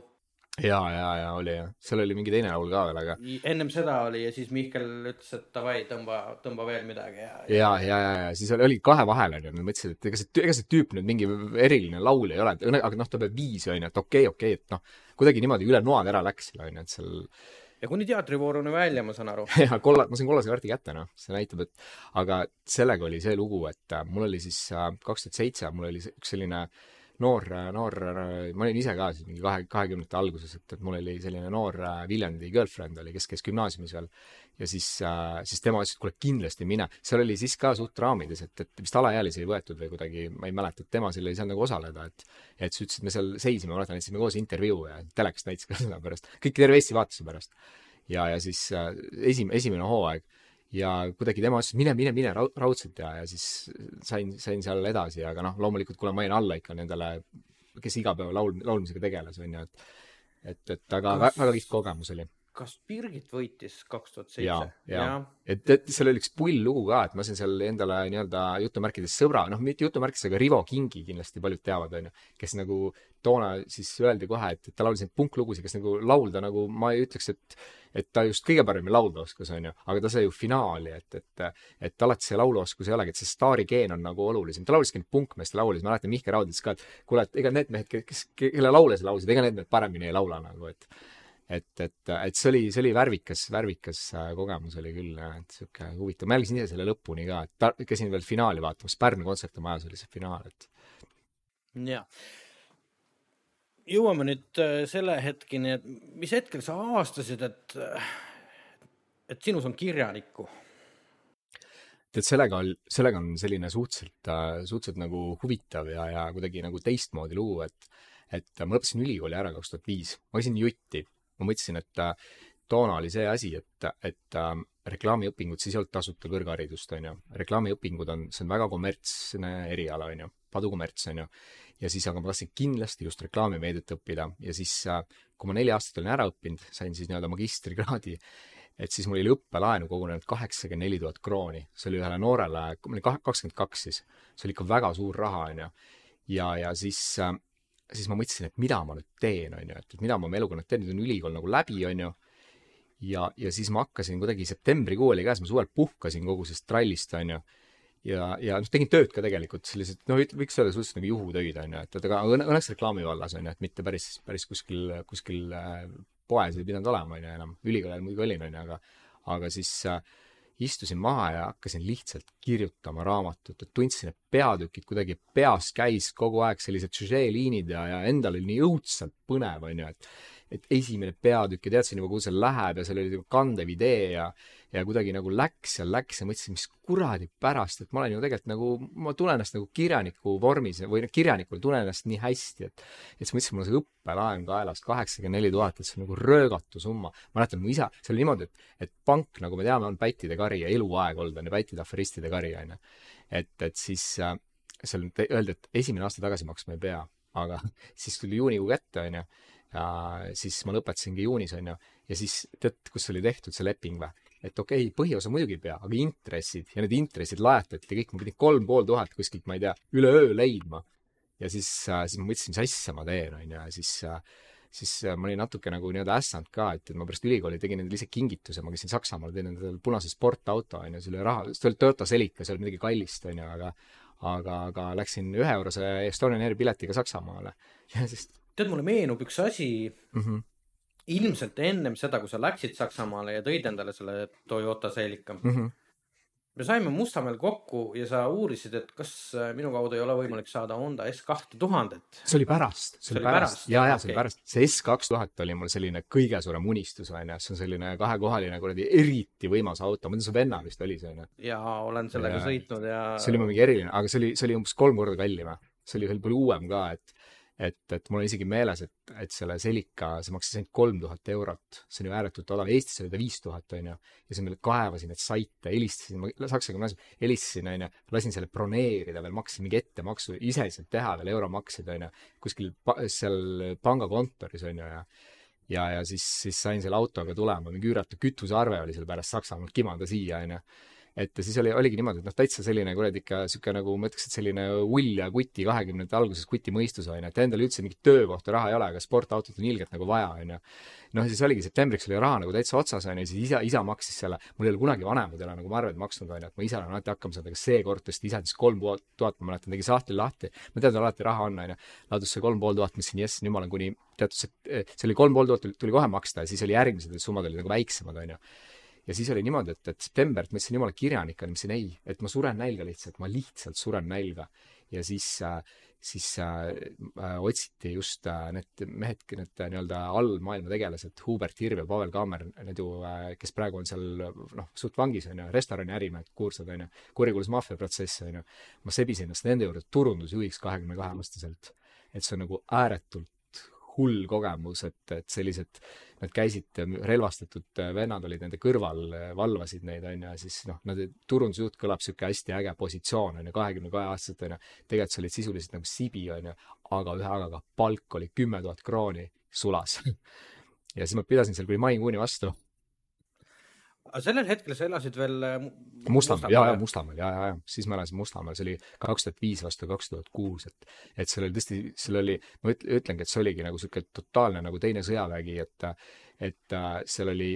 Ja, ja, ja oli jah, seal oli mingi teine laul ka veel, aga. ennem seda oli ja siis Mihkel ütles, et davai, tõmba, tõmba veel midagi ja. ja, ja, ja, ja siis oli, oli kahe vahel onju, nad mõtlesid, et ega see, ega see tüüp nüüd mingi eriline laulja ei ole, aga noh, ta peab viis onju, et okei okay,, okei okay,, et noh, kuidagi niimoodi üle noad ära läks onju, et seal ja kuni teatrivooruni välja, ma saan aru. ja kolla-, ma sain kollase kaardi kätte, noh, see näitab, et aga sellega oli see lugu, et äh, mul oli siis äh, kaks tuhat seitse, mul oli üks selline noor, noor, ma olin ise ka siis mingi kahe, kahekümnendate alguses, et, et mul oli selline noor äh, Viljandi girlfriend oli, kes käis gümnaasiumis veel ja siis, siis tema ütles, et kuule, kindlasti mine. seal oli siis ka suht raamides, et, et vist alaealisi ei võetud või kuidagi, ma ei mäleta, et tema seal ei saanud nagu osaleda, et et siis ütles, et me seal seisime, ma mäletan, andsime koos intervjuu ja telekast näitas ka seda pärast, kõik terve Eesti vaatas pärast. ja, ja siis äh, esim-, esimene hooaeg ja kuidagi tema ütles, mine, mine, mine raudselt ja, ja siis sain, sain seal edasi, aga noh, loomulikult kuna ma jäin alla ikka nendele, kes iga päev laul, laulmisega tegeles, on ju, et et, et aga Kas... väga kihvt kogemus oli kas Birgit võitis kaks tuhat seitse? ja, ja., et, et seal oli üks pull lugu ka, et ma sain seal endale nii-öelda jutumärkides sõbra, noh, mitte jutumärkides, aga Rivo Kingi kindlasti paljud teavad, onju, kes nagu toona siis öeldi kohe, et, et ta laulis neid punklugusid, kes nagu laulda nagu ma ei ütleks, et et ta just kõige paremini laulda oskas, onju, aga ta sai ju finaali, et, et et alati see lauluoskus ei olegi, et see staarigeen on nagu olulisem. ta lauliski neid punkmeeste laule, siis ma mäletan, Mihkel Raud ütles ka, et kuule, et ega need mehed, kes, kelle laule sa laulsid, ega need mehed paremini ei laula nagu, et et, et, et see oli, see oli värvikas, värvikas äh, kogemus oli küll, et sihuke huvitav, ma jälgisin ise selle lõpuni ka, et käisin veel finaali vaatamas, Pärnu kontserdimajas oli see finaal, et. jah. jõuame nüüd äh, selle hetkeni, et mis hetkel sa avastasid, et, et sinus on kirjanikku? tead, sellega on, sellega on selline suhteliselt, äh, suhteliselt nagu huvitav ja, ja kuidagi nagu teistmoodi lugu, et et ma lõpetasin ülikooli ära kaks tuhat viis, ma käisin jutti ma mõtlesin, et äh, toona oli see asi, et, et äh, reklaamiõpingud, siis ei olnud tasuta kõrgharidust, on ju. reklaamiõpingud on, see on väga kommertsne eriala, on ju, padukommerts, on ju. ja siis, aga ma tahtsin kindlasti just reklaamimeediat õppida ja siis, äh, kui ma neli aastat olin ära õppinud, sain siis nii-öelda magistrikraadi, et siis mul oli õppelaenu kogunenud kaheksakümmend neli tuhat krooni, see oli ühele noorele, ma olin kakskümmend kaks siis, see oli ikka väga suur raha, on ju. ja, ja siis siis ma mõtlesin, et mida ma nüüd teen, on ju, et, mida ma oma eluga nüüd teen, nüüd on ülikool nagu läbi, on ju. ja, ja siis ma hakkasin kuidagi, septembrikuu oli käes, ma suvel puhkasin kogu sellest trallist, on ju. ja, ja noh, tegin tööd ka tegelikult, sellised, no võiks öelda suhteliselt nagu juhutöid, on ju, et, et aga õnneks reklaami vallas, on ju, et mitte päris, päris kuskil, kuskil äh, poes ei pidanud olema, on ju, enam. ülikooli ajal muidugi olin, on ju, aga, aga siis äh, istusin maha ja hakkasin lihtsalt kirjutama raamatut, et tundsin, et peatükid kuidagi peas käis kogu aeg sellised süžeeliinid ja, ja endal oli nii õudselt põnev, on ju, et et esimene peatükk ja teadsin juba, kuhu see läheb ja seal oli nagu kandev idee ja ja kuidagi nagu läks ja läks ja mõtlesin, mis kuradi pärast, et ma olen ju tegelikult nagu, ma tunnen ennast nagu kirjaniku vormis või noh, kirjanikul tunnen ennast nii hästi, et et siis mõtlesin, mul on see õppelaen kaelas kaheksakümmend neli tuhat, et see on nagu röögatu summa. mäletan, mu isa, see oli niimoodi, et, et pank, nagu me teame, on pättide kari ja eluaeg olnud on ju pättide aferistide kari, on ju. et, et siis äh, seal öeldi, et esimene aasta tagasi maksma ei pea, aga siis tuli juunikuu kätte, on ju siis ma lõpetasingi juunis, on ju, ja siis tead, kus oli tehtud see leping või? et okei okay,, põhiosa muidugi ei pea, aga intressid ja need intressid lajatati kõik, ma pidin kolm pool tuhat kuskilt, ma ei tea, üleöö leidma. ja siis, siis ma mõtlesin, mis asja ma teen, on ju, ja siis siis ma olin natuke nagu nii-öelda ässanud ka, et, et ma pärast ülikooli tegin endale ise kingituse, ma käisin Saksamaal, teen endale punase sportauto, on ju, selle raha, see oli Toyota Celica, see oli midagi kallist, on ju, aga aga, aga läksin üheeurose Estonian Airi piletiga Saksamaale. Ja siis tead, mulle meenub üks asi mm. -hmm. ilmselt ennem seda, kui sa läksid Saksamaale ja tõid endale selle Toyota Celica mm. -hmm. me saime Mustamäel kokku ja sa uurisid, et kas äh, minu kaudu ei ole võimalik saada Honda S kahte tuhandet. see oli pärast, see oli pärast, ja, ja see oli pärast, see S kaks tuhat oli mul selline kõige suurem unistus, onju, see on selline kahekohaline kuradi eriti võimas auto, ma tean, su venna vist oli see, onju. ja olen sellega ja, sõitnud ja. see oli mingi eriline, aga see oli, see oli umbes kolm korda kallim, see oli veel palju uuem ka, et et, et mul on isegi meeles, et, et selle Celica, see maksis ainult kolm tuhat eurot, see on ju ääretult odav, Eestis oli ta viis tuhat, onju. ja siis ma kaevasin neid saite, helistasin, ma saksa gümnaasium, helistasin, onju, lasin selle broneerida veel, maksin mingi ettemaksu, ise sealt teha veel euromakseid, onju, kuskil pa, seal pangakontoris, onju, ja ja, ja siis, siis sain selle autoga tulema, mingi üüratu kütusearve oli seal pärast Saksamaalt kimanda siia, onju et siis oli, oligi niimoodi, et noh, täitsa selline kuradi ikka sihuke nagu ma ütleks, et selline ull ja kuti kahekümnendate alguses kuti mõistus on ju, et endal üldse mingit töökohta raha ei ole, aga sportautot on ilgelt nagu vaja, on ju. noh, siis oligi septembriks oli raha nagu täitsa otsas on ju, siis isa, isa maksis selle, mul ei ole kunagi vanemad ei ole nagu ma arveid maksnud on ju, et ma ise olen alati hakkama saanud, aga seekord tõesti isa andis kolm tuhat, ma mäletan, tegi sahtli lahti, ma tean, tal alati raha on on ju, ladus see kolm pool tuhat, mõtlesin jess, nüüd ma olen kuni teatud see oli kolm pool tuhat tuli kohe maksta ja siis oli järgmised summad olid nagu väiksemad on ju ja siis oli niimoodi, et, et september, et ma ütlesin jumala kirjanik on, ma ütlesin ei, et ma suren nälga lihtsalt, ma lihtsalt suren nälga. ja siis äh,, siis äh, äh, otsiti just äh, need mehed, need äh, nii-öelda allmaailma tegelased, Hubert Hirv ja Pavel Kaamer, need ju äh,, kes praegu on seal noh, suht vangis on ju, restorani ärimehed, kuulsad on ju, kurikuulus maffiaprotsess on ju. ma sebisin ennast nende juurde turundusjuhiks kahekümne kahe aastaselt. et see on nagu ääretult hull kogemus, et, et sellised, nad käisid, relvastatud vennad olid nende kõrval, valvasid neid, on ju, ja siis noh, nad, turundusjuht kõlab niisugune hästi äge positsioon, on ju, kahekümne kahe aastaselt, on ju, tegelikult sa olid sisuliselt nagu sibi, on ju, aga ühe agaga palk oli kümme tuhat krooni sulas. Ja siis ma pidasin seal kuni maikuuni vastu aga sellel hetkel sa elasid veel äh, Mustamäel, ja, ja Mustamäel ja, ja, ja siis ma elasin Mustamäel, see oli kaks tuhat viis vastu kaks tuhat kuus, et, et seal oli tõesti, seal oli, ma üt-, ütlengi, et see oligi nagu sihuke totaalne nagu teine sõjavägi, et, et äh, seal oli,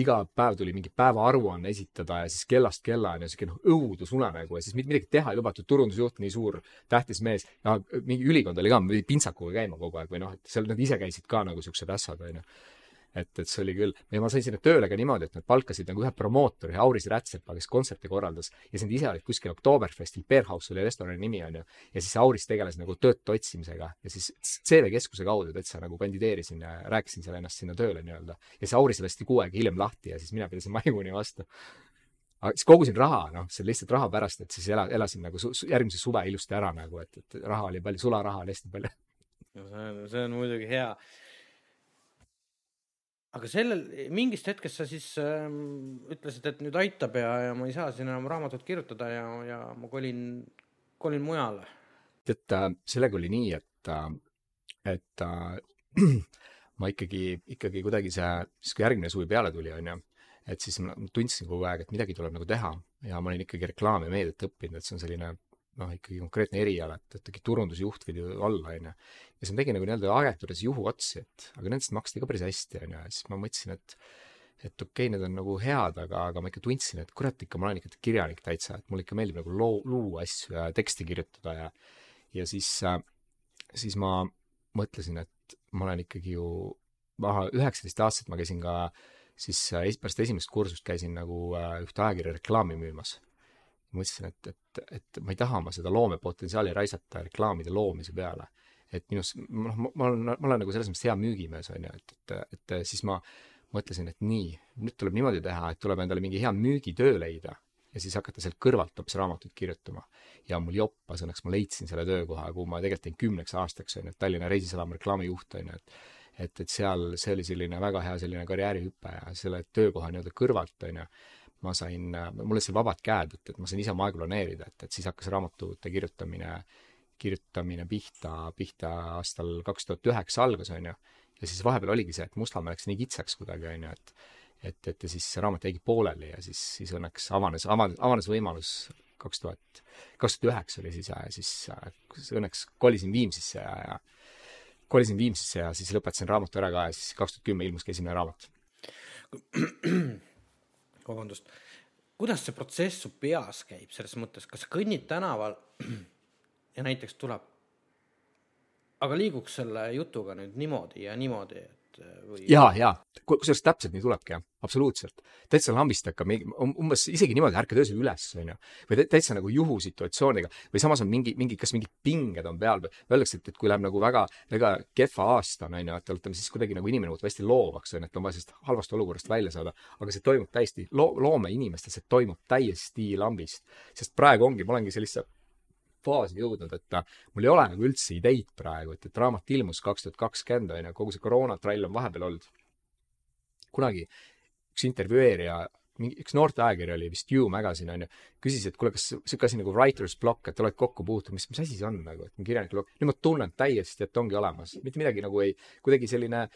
iga päev tuli mingi päevaaruanne esitada ja siis kellast kellani ja sihuke noh, õudusunenägu ja siis midagi teha ei lubatud, turundusjuht, nii suur tähtis mees, ja mingi ülikond oli ka, pidi pintsakuga käima kogu aeg või noh, et seal nad ise käisid ka nagu siuksed ässad, onju et, et see oli küll, ja ma sain sinna tööle ka niimoodi, et nad palkasid nagu ühe promootori, Auris Rätsepa, kes kontserte korraldas ja siis nad ise olid kuskil Oktoberfestil, Beerhouse oli restorani nimi, onju. ja siis Auris tegeles nagu töötu otsimisega ja siis CV Keskuse kaudu täitsa nagu kandideerisin ja rääkisin seal ennast sinna tööle nii-öelda. ja siis Auris lasti kuu aega hiljem lahti ja siis mina pidasin maikuuni vastu aga siis kogusin raha, noh, see lihtsalt raha pärast, et siis ela, elasin nagu su, järgmise suve ilusti ära nagu, et, et raha oli palju, sularaha oli hästi palju. no see on, see on muidugi hea aga sellel, mingist hetkest sa siis äh, ütlesid, et nüüd aitab ja, ja ma ei saa siin enam raamatut kirjutada ja, ja ma kolin, kolin mujale. tead äh,, sellega oli nii, et äh,, et äh, ma ikkagi, ikkagi kuidagi see, siis kui järgmine suvi peale tuli, onju, et siis ma tundsin kogu aeg, et midagi tuleb nagu teha ja ma olin ikkagi reklaami ja meediat õppinud, et see on selline noh, ikkagi konkreetne eriala, et, et ikkagi turundusjuht pidi olla, on ju. ja siis ma tegin nagu nii-öelda agentuuris juhuotsi, et aga nendest maksti ka päris hästi, on ju, ja siis ma mõtlesin, et et okei okay,, need on nagu head, aga, aga ma ikka tundsin, et kurat ikka, ma olen ikka kirjanik täitsa, et mulle ikka meeldib nagu loo, luua asju ja teksti kirjutada ja ja siis, siis ma mõtlesin, et ma olen ikkagi ju, maha üheksateist-aastaselt ma käisin ka siis pärast esimest kursust käisin nagu ühte ajakirja reklaami müümas mõtlesin, et, et, et ma ei taha ma seda loomepotentsiaali raisata reklaamide loomise peale. et minus, noh, ma olen, ma olen nagu selles mõttes hea müügimees, on ju, et, et, et siis ma mõtlesin, et nii, nüüd tuleb niimoodi teha, et tuleb endale mingi hea müügitöö leida ja siis hakata sealt kõrvalt hoopis raamatuid kirjutama. ja mul joppas õnneks, ma leidsin selle töökoha, kuhu ma tegelikult tegin kümneks aastaks, on ju, et Tallinna Reisisadama reklaamijuht, on ju, et et, et seal, see oli selline väga hea selline karjäärihüpe ja selle töökoha nii-öelda kõrvalt, on ju ma sain, mul olid seal vabad käed, et, et ma sain ise oma aega planeerida, et, et siis hakkas raamatute kirjutamine, kirjutamine pihta, pihta aastal kaks tuhat üheksa algas, on ju. ja siis vahepeal oligi see, et Mustamäe läks nii kitsaks kuidagi, on ju, et et, et ja siis see raamat jäigi pooleli ja siis, siis õnneks avanes, avanes, avanes võimalus kaks tuhat, kaks tuhat üheksa oli siis ja siis õnneks kolisin Viimsisse ja, ja kolisin Viimsisse ja siis lõpetasin raamatu ära ka ja siis kaks tuhat kümme ilmuski esimene raamat vabandust, kuidas see protsess su peas käib selles mõttes, kas sa kõnnid tänaval ja näiteks tuleb, aga liiguks selle jutuga nüüd niimoodi ja niimoodi, et või? ja, ja kusjuures täpselt nii tulebki jah, absoluutselt. täitsa lambist hakkab mingi, umbes isegi niimoodi, ärkad öösel üles, onju. või täitsa nagu juhusituatsioonidega või samas on mingi, mingi, kas mingid pinged on peal või öeldakse, et, et kui läheb nagu väga, väga kehva aastane, onju, et ütleme siis kuidagi nagu inimene muutub hästi loovaks, onju, et on vaja sellest halvast olukorrast välja saada. aga see toimub täiesti, loo-, loomeinimestel see toimub täiesti lambist. sest praegu ongi, ma olengi sellisse faasi jõudnud, et mul ei ole nagu üldse ideid praegu, et, et raamat ilmus kaks tuhat kakskümmend, onju, kogu see koroonatrall on vahepeal olnud. kunagi üks intervjueerija, mingi, üks noorteajakiri oli vist You Magazine onju, küsis, et kuule, kas sihuke asi nagu writer's block, et oled kokku puutunud, mis, mis asi see on nagu, et kirjaniku block, nüüd ma tunnen täiesti, et ongi olemas, mitte midagi nagu ei, kuidagi selline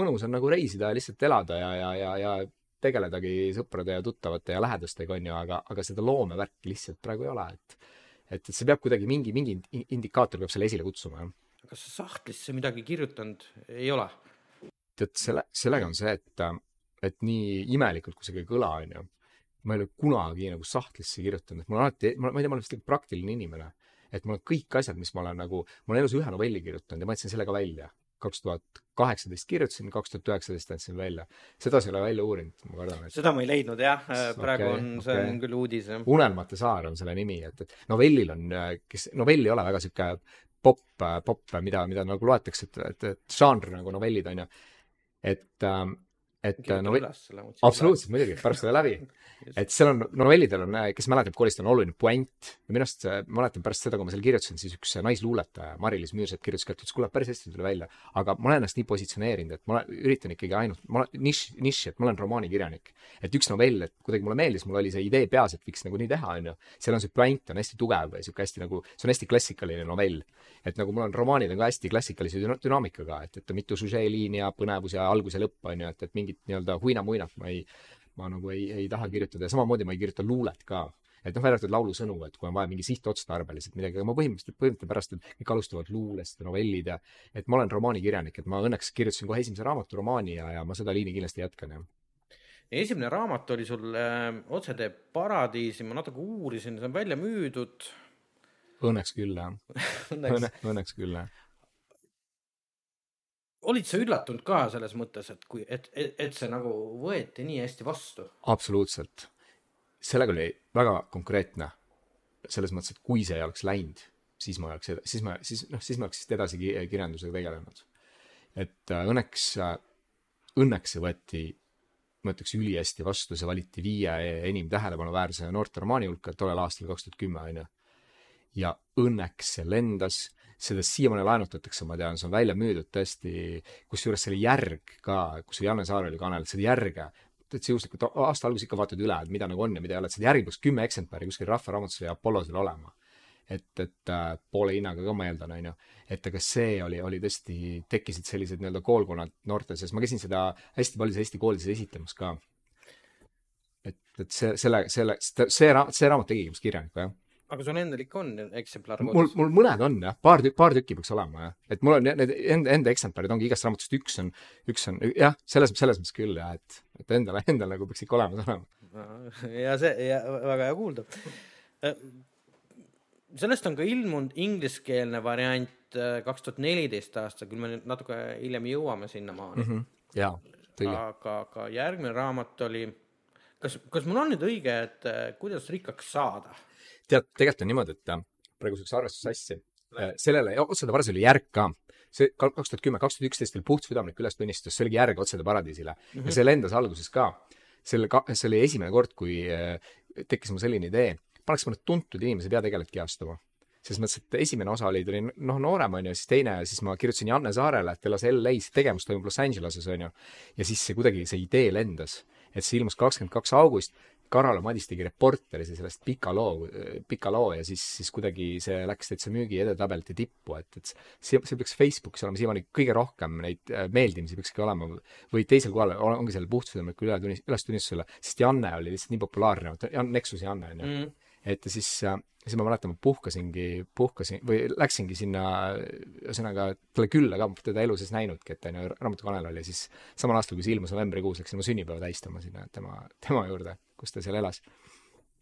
mõnus on nagu reisida ja lihtsalt elada ja, ja, ja, ja tegeledagi sõprade ja tuttavate ja lähedastega, on ju, aga, aga seda loomevärki lihtsalt praegu ei ole, et et, et see peab kuidagi mingi, mingi indikaator peab selle esile kutsuma, jah. kas sa sahtlisse midagi kirjutanud ei ole? tead, selle, sellega on see, et et nii imelikult, kui see ka ei kõla, onju, ma ei ole kunagi nagu sahtlisse kirjutanud, et mul on alati, ma, ei tea, ma olen vist nagu praktiline inimene. et mul on kõik asjad, mis ma olen nagu, ma olen elus ühe novelli kirjutanud ja ma jätsin selle ka välja. kaks tuhat kaheksateist kirjutasin, kaks tuhat üheksateist andsin välja. sedasi ei ole välja uurinud, ma kardan et.... seda ma ei leidnud jah, praegu okay, on, see okay. on küll uudis jah. unelmate saar on selle nimi, et, et novellil on, kes, novell ei ole väga sihuke popp, popp, mida, mida nagu loetakse, et, et, et žanr nagu novellid on ju. et ähm, et novell, absoluutselt muidugi, pärast selle läbi. et seal on, novellidel on, kes mäletab koolist, on oluline puänt ja minu arust, ma mäletan pärast seda, kui ma seal kirjutasin, siis üks naisluuletaja, Mari-Liis Müürsepp kirjutas ka, et ütles, kuule, päris hästi tuli välja. aga ma olen ennast nii positsioneerinud, et ma üritan ikkagi ainult, ma olen nišš, nišš, et ma olen romaanikirjanik. et üks novell, et kuidagi mulle meeldis, mul oli see idee peas, et võiks nagu nii teha, onju. seal on see puänt on hästi tugev või sihuke hästi nagu, see on hästi klassikaline novell. et nagu mul on romaanid on ka hästi klassikalise dünaamikaga, et, et mitu süžeeliini ja põnevus ja algus ja lõpp, onju, et, et mingit nii-öelda huina-muinat ma ei, ma nagu ei, ei taha kirjutada ja samamoodi ma ei kirjuta luulet ka et noh, välja arvatud laulusõnu, et kui on vaja mingi sihtotstarbeliselt midagi, aga ma põhimõtteliselt, põhimõtteliselt pärast, kõik alustavad luulest novellid ja et ma olen romaanikirjanik, et ma õnneks kirjutasin kohe esimese raamatu romaani ja, ja ma seda liini kindlasti jätkan, jah. esimene raamat oli sul äh, Otsetee paradiisi, ma natuke uurisin, see on välja müüdud. Õnneks küll, jah Õnneks. Õnneks küll, jah olid sa üllatunud ka selles mõttes, et kui, et, et, et see nagu võeti nii hästi vastu? absoluutselt. sellega oli väga konkreetne. selles mõttes, et kui see ei oleks läinud, siis ma oleks, siis ma, siis noh, siis ma oleks vist edasi kirjandusega tegelenud. et äh, õnneks, äh, õnneks see võeti, ma ütleks ülihästi vastu, see valiti viie enim tähelepanuväärse noorteromaani hulka tollel aastal, kaks tuhat kümme, on ju. ja õnneks see lendas seda siiamaani laenutatakse, ma tean, see on välja müüdud tõesti, kusjuures selle järg ka, kus Janne Saar oli kanal, seda järge, täitsa juhuslikult aasta alguses ikka vaatad üle, et mida nagu on ja mida ei ole, et seda järgi peaks kümme eksemplari kuskil Rahvaraamatus ja Apollosel olema. et, et äh, poole hinnaga ka ma eeldan, on ju. et aga see oli, oli tõesti, tekkisid sellised nii-öelda koolkonnad noorte seas, ma käisin seda hästi paljudes Eesti koolides esitamas ka. et, et see, selle, selle, see, raamat, see raamat tegigi minust kirjanikku, jah aga sul endal ikka on eksemplar kodus? mul, mul mõned on jah, paar tükki, paar tükki peaks olema jah, et mul on need enda, enda eksemplarid ongi igast raamatust üks on, üks on jah, selles, selles mõttes küll jah, et, et endal, endal nagu peaks ikka olemas olema. ja see, ja väga hea kuulda. Äh, sellest on ka ilmunud ingliskeelne variant äh, kaks tuhat neliteist aastal, küll me nüüd natuke hiljem jõuame sinnamaani mm. -hmm. jaa, tõi. aga, aga järgmine raamat oli, kas, kas mul on nüüd õige, et äh, kuidas rikkaks saada? Tead, tegelikult on niimoodi, et äh, praegu siukse arvestussassi, äh, sellele, Otsade paradiis oli järg ka. see kaks tuhat kümme, kaks tuhat üksteist veel puhtsüdamlik ülestunnistus, see oligi järg Otsade paradiisile mm -hmm. ja see lendas alguses ka. selle, see oli esimene kord, kui äh, tekkis mul selline idee, paneks mõned tuntud inimesed peategelased kehastama selles mõttes, et esimene osa oli, tuli noh, noorem onju, siis teine, siis ma kirjutasin Janne Saarele, et elas LA-s, tegevus toimub Los Angeleses onju. ja siis see kuidagi, see idee lendas, et see ilmus kakskümmend kaks august Karol Madis tegi reporteri sellest pika loo, pika loo ja siis, siis kuidagi see läks täitsa müügi edetabelite tippu, et, et see, see peaks Facebookis olema siiamaani kõige rohkem neid äh, meeldimisi peakski olema või teisel kohal ongi sellel puhtsüdamlikul ülestunnistusele, sest Janne oli lihtsalt nii populaarne, Jan Nexuse Janne onju mm. -hmm et siis, äh, siis ma mäletan, ma puhkasingi, puhkasin või läksingi sinna, ühesõnaga talle külla ka, teda elu sees näinudki, et onju, raamatukanal oli, siis samal aastal, kui see ilmus novembrikuus, läksin oma sünnipäeva tähistama sinna tema, tema juurde kus ta seal elas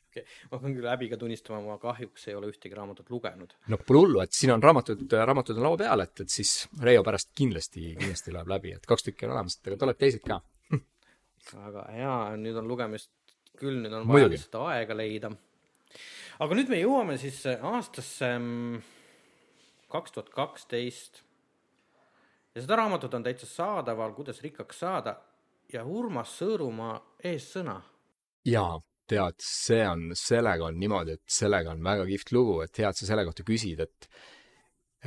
okay.. ma pean küll häbiga tunnistama, ma kahjuks ei ole ühtegi raamatut lugenud. no pole hullu, et siin on raamatud, raamatud on laua peal, et, et siis Reio pärast kindlasti, kindlasti loeb läbi, et kaks tükki on olemas, et aga tuleb teised ka väga hea, nüüd on lugemist küll, nüüd on vaja lihtsalt aega leida. aga nüüd me jõuame siis aastasse mm, kaks tuhat kaksteist. ja seda raamatut on täitsa saadaval, kuidas rikkaks saada ja Urmas Sõõrumaa eessõna. Jaa, tead, see on, sellega on niimoodi, et sellega on väga kihvt lugu, et hea, et sa selle kohta küsid, et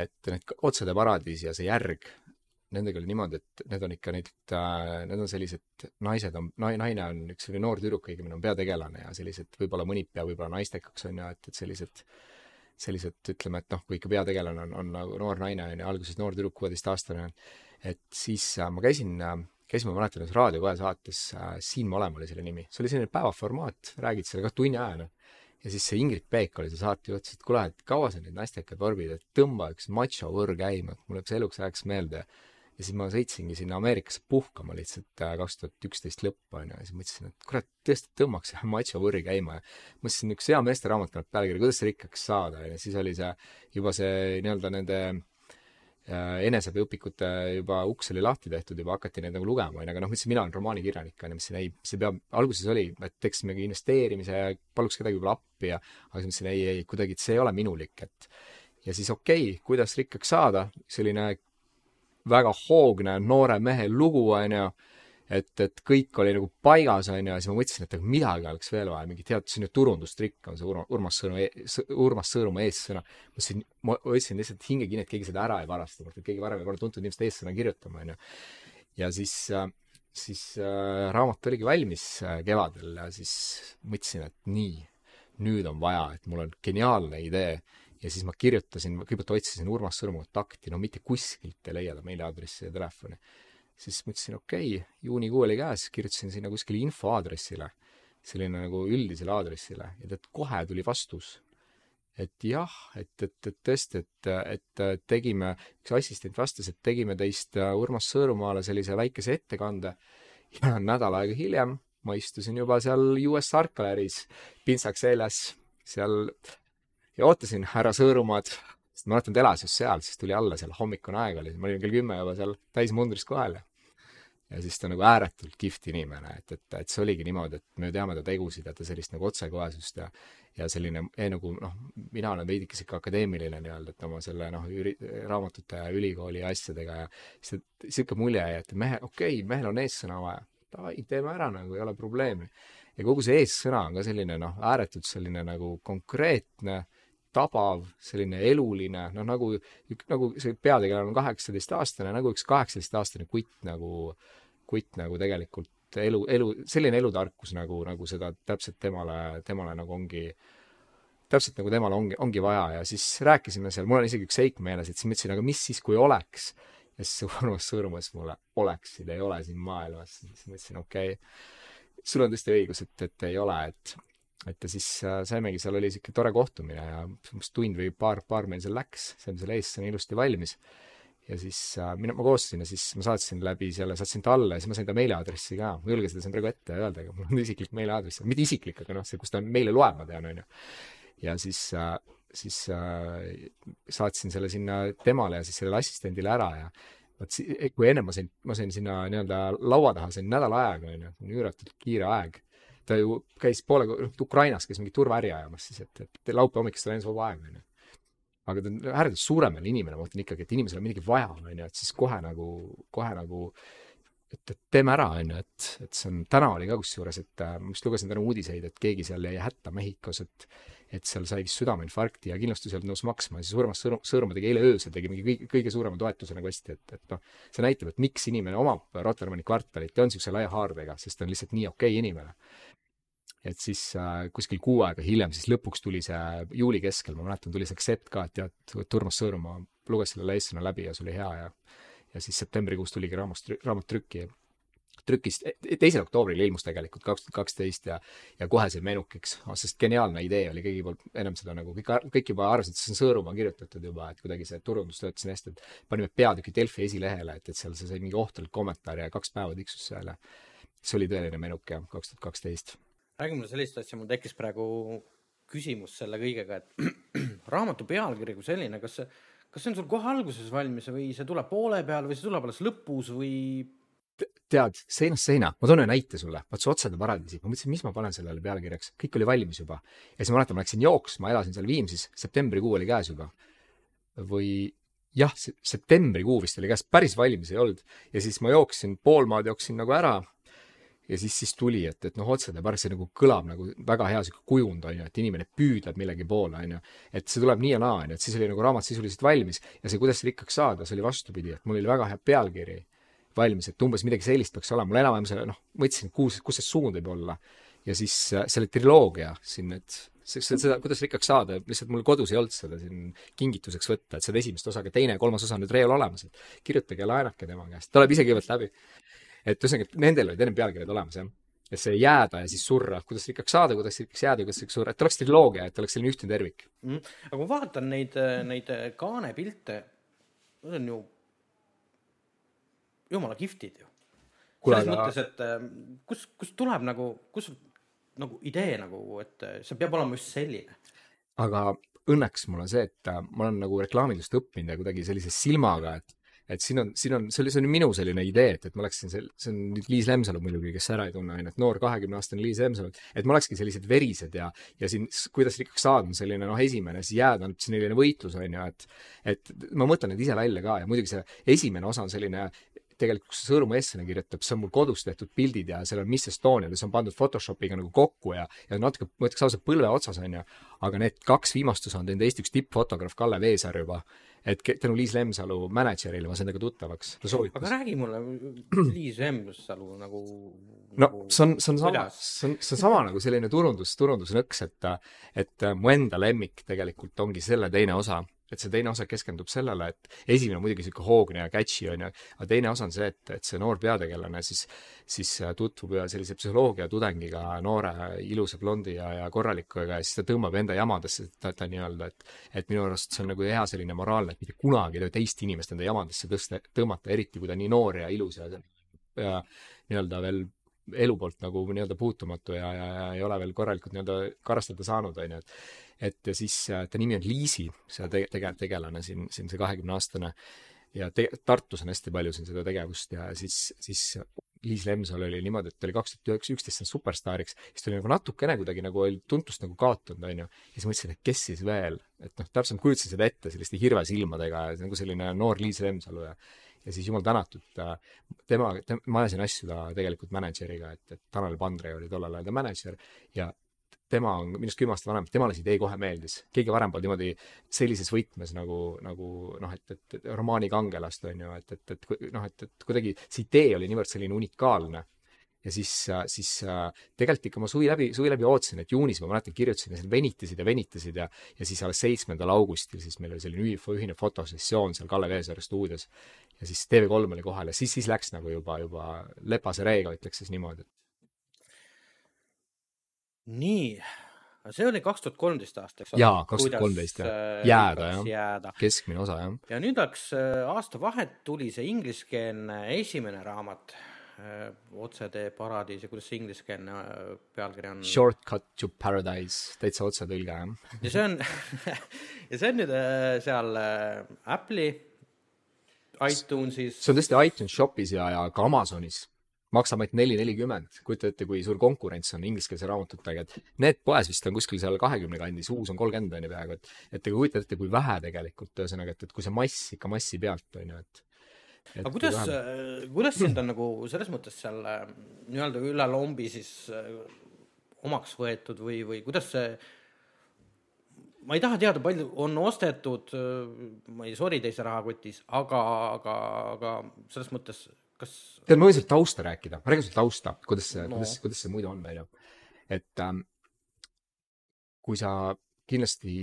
et need Otsade paradiis ja see järg, nendega oli niimoodi, et need on ikka need äh,, need on sellised naised on, naine on üks selline noor tüdruk, õigemini on peategelane ja sellised, võib-olla mõnib pea võib-olla naistekaks on ju, et, et sellised sellised, ütleme, et noh, kui ikka peategelane on, on nagu noor naine on ju, alguses noor tüdruk, kuueteistaastane, et siis äh, ma käisin äh, käisime, ma mäletan, ühes Raadio kahe saates äh,, Siin me oleme oli selle nimi, see oli selline päevaformaat, räägid selle kah tunni ajana. ja siis see Ingrid Peek oli see saatejuht, ütles, et kuule, et kaua sa neid naistekad vorbid, et tõmba üks macho võr käima, et mul jääb see eluks ajaks meelde. ja siis ma sõitsingi sinna Ameerikasse puhkama lihtsalt äh, kaks tuhat üksteist lõppu onju ja siis mõtlesin, et kurat, tõesti tõmbaks ühe macho võrri käima ja mõtlesin, üks hea meesteraamat tuleb pealkiri, kuidas rikkaks saada onju, siis oli see juba see nii-öelda nende eneseabiõpikute juba uks oli lahti tehtud, juba hakati neid nagu lugema, onju, aga noh, ma ütlesin, mina olen romaanikirjanik, onju, mõtlesin ei, see peab, alguses oli, et teeks mingi investeerimise ja paluks kedagi võib-olla appi ja aga siis mõtlesin ei, ei, kuidagi, et see ei ole minulik, et ja siis okei okay,, kuidas rikkaks saada, selline väga hoogne noore mehe lugu, onju et, et kõik oli nagu paigas, on ju, ja siis ma mõtlesin, et aga midagi oleks veel vaja, mingit head, selline turundustrikk on see Urmas, Urmas Sõõrumaa, Urmas Sõõrumaa eessõna. mõtlesin, ma võtsin lihtsalt hingekinni, et keegi seda ära ei varasta, et keegi varem ei pole tuntud inimest eessõna kirjutama, on ju. ja siis, siis äh, raamat oligi valmis äh, kevadel ja siis mõtlesin, et nii, nüüd on vaja, et mul on geniaalne idee ja siis ma kirjutasin, kõigepealt otsisin Urmas Sõõrumaa kontakti, no mitte kuskilt ei leia ta meiliaadressi ja telefoni siis mõtlesin, okei okay,, juunikuu oli käes, kirjutasin sinna kuskile infoaadressile, selline nagu üldisele aadressile ja tead, kohe tuli vastus. et jah, et, et, et tõesti, et, et tegime, üks assistent vastas, et tegime teist Urmas Sõõrumaale sellise väikese ettekande ja nädal aega hiljem ma istusin juba seal US Arcaleris pintsaks seljas seal ja ootasin härra Sõõrumaad, sest ma mäletan, ta elas just seal, siis tuli alla seal, hommikune aeg oli, ma olin kell kümme juba seal täismundris kohal ja ja siis ta on nagu ääretult kihvt inimene, et, et, et see oligi niimoodi, et me teame ta tegusid ja ta sellist nagu otsekohesust ja ja selline eh, nagu noh, mina olen veidike sihuke akadeemiline nii-öelda, et oma selle noh, üri-, raamatute ja ülikooli asjadega ja siis sihuke mulje jäi, et mehe, okei okay,, mehel on eessõna vaja, davai, teeme ära nagu, ei ole probleemi. ja kogu see eessõna on ka selline noh, ääretult selline nagu konkreetne, tabav, selline eluline, noh nagu, nagu see peategelane on kaheksateistaastane, nagu üks kaheksateistaastane kutt nagu äh, kutt nagu tegelikult elu, elu, selline elutarkus nagu, nagu seda täpselt temale, temale nagu ongi, täpselt nagu temale ongi, ongi vaja. Ja siis rääkisime seal, mul on isegi üks seik meeles, et siis mõtlesin, aga mis siis, kui oleks. ja siis Urmas Sõõrumas mulle, oleksid, ei ole siin maailmas, siis mõtlesin, okei. Okay,, sul on tõesti õigus, et, et ei ole, et et ja siis äh, saimegi, seal oli niisugune tore kohtumine ja umbes tund või paar, paar meil seal läks, saime selle eestsõna ilusti valmis ja siis äh, mina, ma koostasin ja siis ma saatsin läbi selle, saatsin talle ja siis ma sain ta meiliaadressi ka, ma ei julge seda siin praegu ette öelda, aga mul on isiklik meiliaadress, mitte isiklik, aga noh, see, kus ta meile loeb, ma tean, on ju. ja siis äh,, siis äh, saatsin selle sinna temale ja siis sellele assistendile ära ja vot si-, kui enne ma sain, ma sain sinna nii-öelda laua taha, sain nädala aega, on ju, üüratult kiire aeg. ta ju käis poole, noh, Ukrainas käis mingit turvaäri ajamas siis, et, et laupäeva hommikust oli ainult vaba aeg, on ju aga ta on ääretult suuremeelne inimene, ma mõtlen ikkagi, et inimesel on midagi vaja, on ju, et siis kohe nagu, kohe nagu et, et teeme ära, on ju, et, et see on, täna oli ka kusjuures, et äh, ma just lugesin täna uudiseid, et keegi seal jäi hätta Mehhikos, et et seal sai vist südameinfarkti ja kindlustus ei olnud nõus maksma ja siis Urmas Sõõrum, Sõõrumaa tegi eile öösel, tegi mingi kõige, kõige suurema toetuse nagu hästi, et, et noh, see näitab, et miks inimene omab Rotermanni kvartalit ja on niisuguse laia haardega, sest ta on lihtsalt nii okei okay inimene et siis äh, kuskil kuu aega hiljem, siis lõpuks tuli see juuli keskel, ma mäletan, tuli see aksept ka, et tead, et Urmas Sõõrumaa luges selle eessõna läbi ja see oli hea ja ja siis septembrikuus tuligi raamat, raamat trükki, trükist, e-, teisel oktoobril ilmus tegelikult kaks tuhat kaksteist ja ja kohe see menukiks, sest geniaalne idee oli kõigi poolt, ennem seda nagu kõik, kõik juba arvasid, et see on Sõõrumaa kirjutatud juba, et kuidagi see turundus töötas nii hästi, et panime peatüki Delfi esilehele, et, et seal see sai mingi ohtralt kommentaari ja kaks päeva tiksus seal ja see oli tõeline menuk jah, kaks tuhat kaksteist räägi mulle sellist asja, mul tekkis praegu küsimus selle kõigega, et raamatu pealkiri kui selline, kas see, kas see on sul kohe alguses valmis või see tuleb poole peal või see tuleb alles lõpus või? Tead, seinast seina, ma toon ühe näite sulle, vaat see Otsade paradiisi, ma mõtlesin, mis ma panen sellele pealkirjaks, kõik oli valmis juba. ja siis ma mäletan, ma läksin jooksma, elasin seal Viimsis, septembrikuu oli käes juba. või jah, septembrikuu vist oli käes, päris valmis ei olnud. ja siis ma jooksin, pool maad jooksin nagu ära ja siis, siis tuli, et, et noh, otsade park, see nagu kõlab nagu väga hea sihuke kujund, on ju, et inimene püüdleb millegi poole, on ju. et see tuleb nii ja naa, on ju, et siis oli nagu raamat sisuliselt valmis ja see, kuidas see rikkaks saada, see oli vastupidi, et mul oli väga hea pealkiri valmis, et umbes midagi sellist peaks olema, mul enam-vähem selle, noh, mõtlesin, kus, kus see suund võib olla. ja siis äh, selle triloogia siin, et seda, kuidas rikkaks saada, lihtsalt mul kodus ei olnud seda siin kingituseks võtta, et seda esimest osa, aga teine ja kolmas osa on nüüd reol olemas, et kirjutage ja laenake tema käest, ta tuleb ise kõigepealt läbi et ühesõnaga, nendel olid enne pealkirjad olemas, jah. et see jääda ja siis surra, kuidas rikkaks saada, kuidas rikkaks jääda kuidas rikkaks surra, et oleks triloogia, et oleks selline ühtne tervik mm.. aga kui ma vaatan neid, neid kaanepilte, need on ju jumala kihvtid ju. selles aga... mõttes, et äh, kus, kust tuleb nagu, kus nagu idee nagu, et see peab olema just selline. aga õnneks mul on see, et äh, ma olen nagu reklaamindust õppinud ja kuidagi sellise silmaga, et et siin on, siin on, see oli, see on minu selline idee, et, et ma oleksin sel-, see on nüüd Liis Lemsalu muidugi, kes ära ei tunne, on ju, et noor kahekümneaastane Liis Lemsalu, et ma olekski sellised verised ja, ja siin, kuidas rikkaks saada, on selline noh, esimene, siis jääda on selline võitlus, on ju, et et ma mõtlen need ise välja ka ja muidugi see esimene osa on selline tegelikult, kus Sõõrumaa Essene kirjutab, see on mul kodus tehtud pildid ja seal on Miss Estonial ja see on pandud Photoshopiga nagu kokku ja, ja natuke, ma ütleks ausalt, põlve otsas, on ju. aga need kaks viimast osa on teinud Eesti üks tippfotograaf Kalle Veesaar juba et tänu Liis Lemsalu mänedžerile ma sain temaga tuttavaks, ta soovitas. aga räägi mulle Liis Lemsalu nagu no nagu, see on, see on sama, see on, see on sama nagu selline turundus, turundusnõks, et et mu enda lemmik tegelikult ongi selle teine osa et see teine osa keskendub sellele, et esimene on muidugi niisugune hoogne ja catchy, on ju, aga teine osa on see, et, et see noor peategelane siis, siis tutvub ühe sellise psühholoogiatudengiga, noore ilusa blondi ja, ja korralikuga ja siis ta tõmbab enda jamadesse, ta, ta nii-öelda, et et minu arust see on nagu hea selline moraalne, et mitte kunagi ei tohi teist inimest enda jamadesse tõsta, tõmmata, eriti kui ta nii noor ja ilus ja, ja nii-öelda veel elu poolt nagu nii-öelda puutumatu ja, ja, ja ei ole veel korralikult nii-öelda karastada saanud, on ju, et et siis äh, ta nimi on Liisi, see tege-, tege-, tegelane siin, siin see kahekümne aastane, ja te-, Tartus on hästi palju siin seda tegevust ja siis, siis Liis Lemsalu oli niimoodi, et ta oli kaks tuhat üksteist saanud superstaariks, siis ta oli nagu natukene kuidagi nagu oli tuntust nagu kaotanud, on ju. ja siis mõtlesin, et kes siis veel, et noh, täpselt kujutasin seda ette selliste hirvesilmadega ja nagu selline noor Liis Lemsalu ja ja siis jumal tänatud, tema, tema, ma ajasin asju ta tegelikult mänedžeriga, et, et Tanel Pandre oli tollel ajal ta mänedžer ja tema on minust kümme aastat vanem, temale see idee kohe meeldis. keegi varem pole niimoodi sellises võtmes nagu, nagu noh, et, et, et romaani kangelast, on ju, et, et, et noh, et, et kuidagi see idee oli niivõrd selline unikaalne. Ja siis, siis tegelikult ikka ma suvi läbi, suvi läbi ootasin, et juunis ma mäletan, kirjutasin ja seal venitasid ja venitasid ja ja siis alles seitsmendal augustil siis meil oli selline ühine fotosessioon seal Kalle Veesaare stuudios. ja siis TV3 oli kohal ja siis, siis läks nagu juba, juba lepase reega, ütleks siis niimoodi, nii, see oli kaks tuhat kolmteist aasta, eks ole? jaa, kaks tuhat kolmteist jah, äh, jääda jah, keskmine osa jah. ja nüüd läks äh, aasta vahet, tuli see ingliskeelne esimene raamat, Otsetee paradiis ja kuidas see ingliskeelne pealkiri on? Shortcut to paradise, täitsa otsetõlge jah. ja see on ja see on nüüd seal Apple'i iTunesis. see on tõesti iTunes Shopis ja, ja ka Amazonis maksab ainult neli nelikümmend, kujuta ette, kui suur konkurents on ingliskeelse raamatutega, et need poes vist on kuskil seal kahekümne kandis, uus on kolmkümmend on ju peaaegu, et et te kujutate ette, kui vähe tegelikult, ühesõnaga, et, et kui see mass ikka massi pealt, on ju, et aga kuidas, kuidas sind on nagu selles mõttes seal äh, nii-öelda üle lombi siis äh, omaks võetud või, või kuidas see ma ei taha teada, palju on ostetud, äh, ma ei sori teise rahakotis, aga, aga, aga selles mõttes kas tead, ma võin sulle tausta rääkida, ma räägin sulle tausta, kuidas see no., kuidas, kuidas see muidu on, on ju. et ähm, kui sa kindlasti,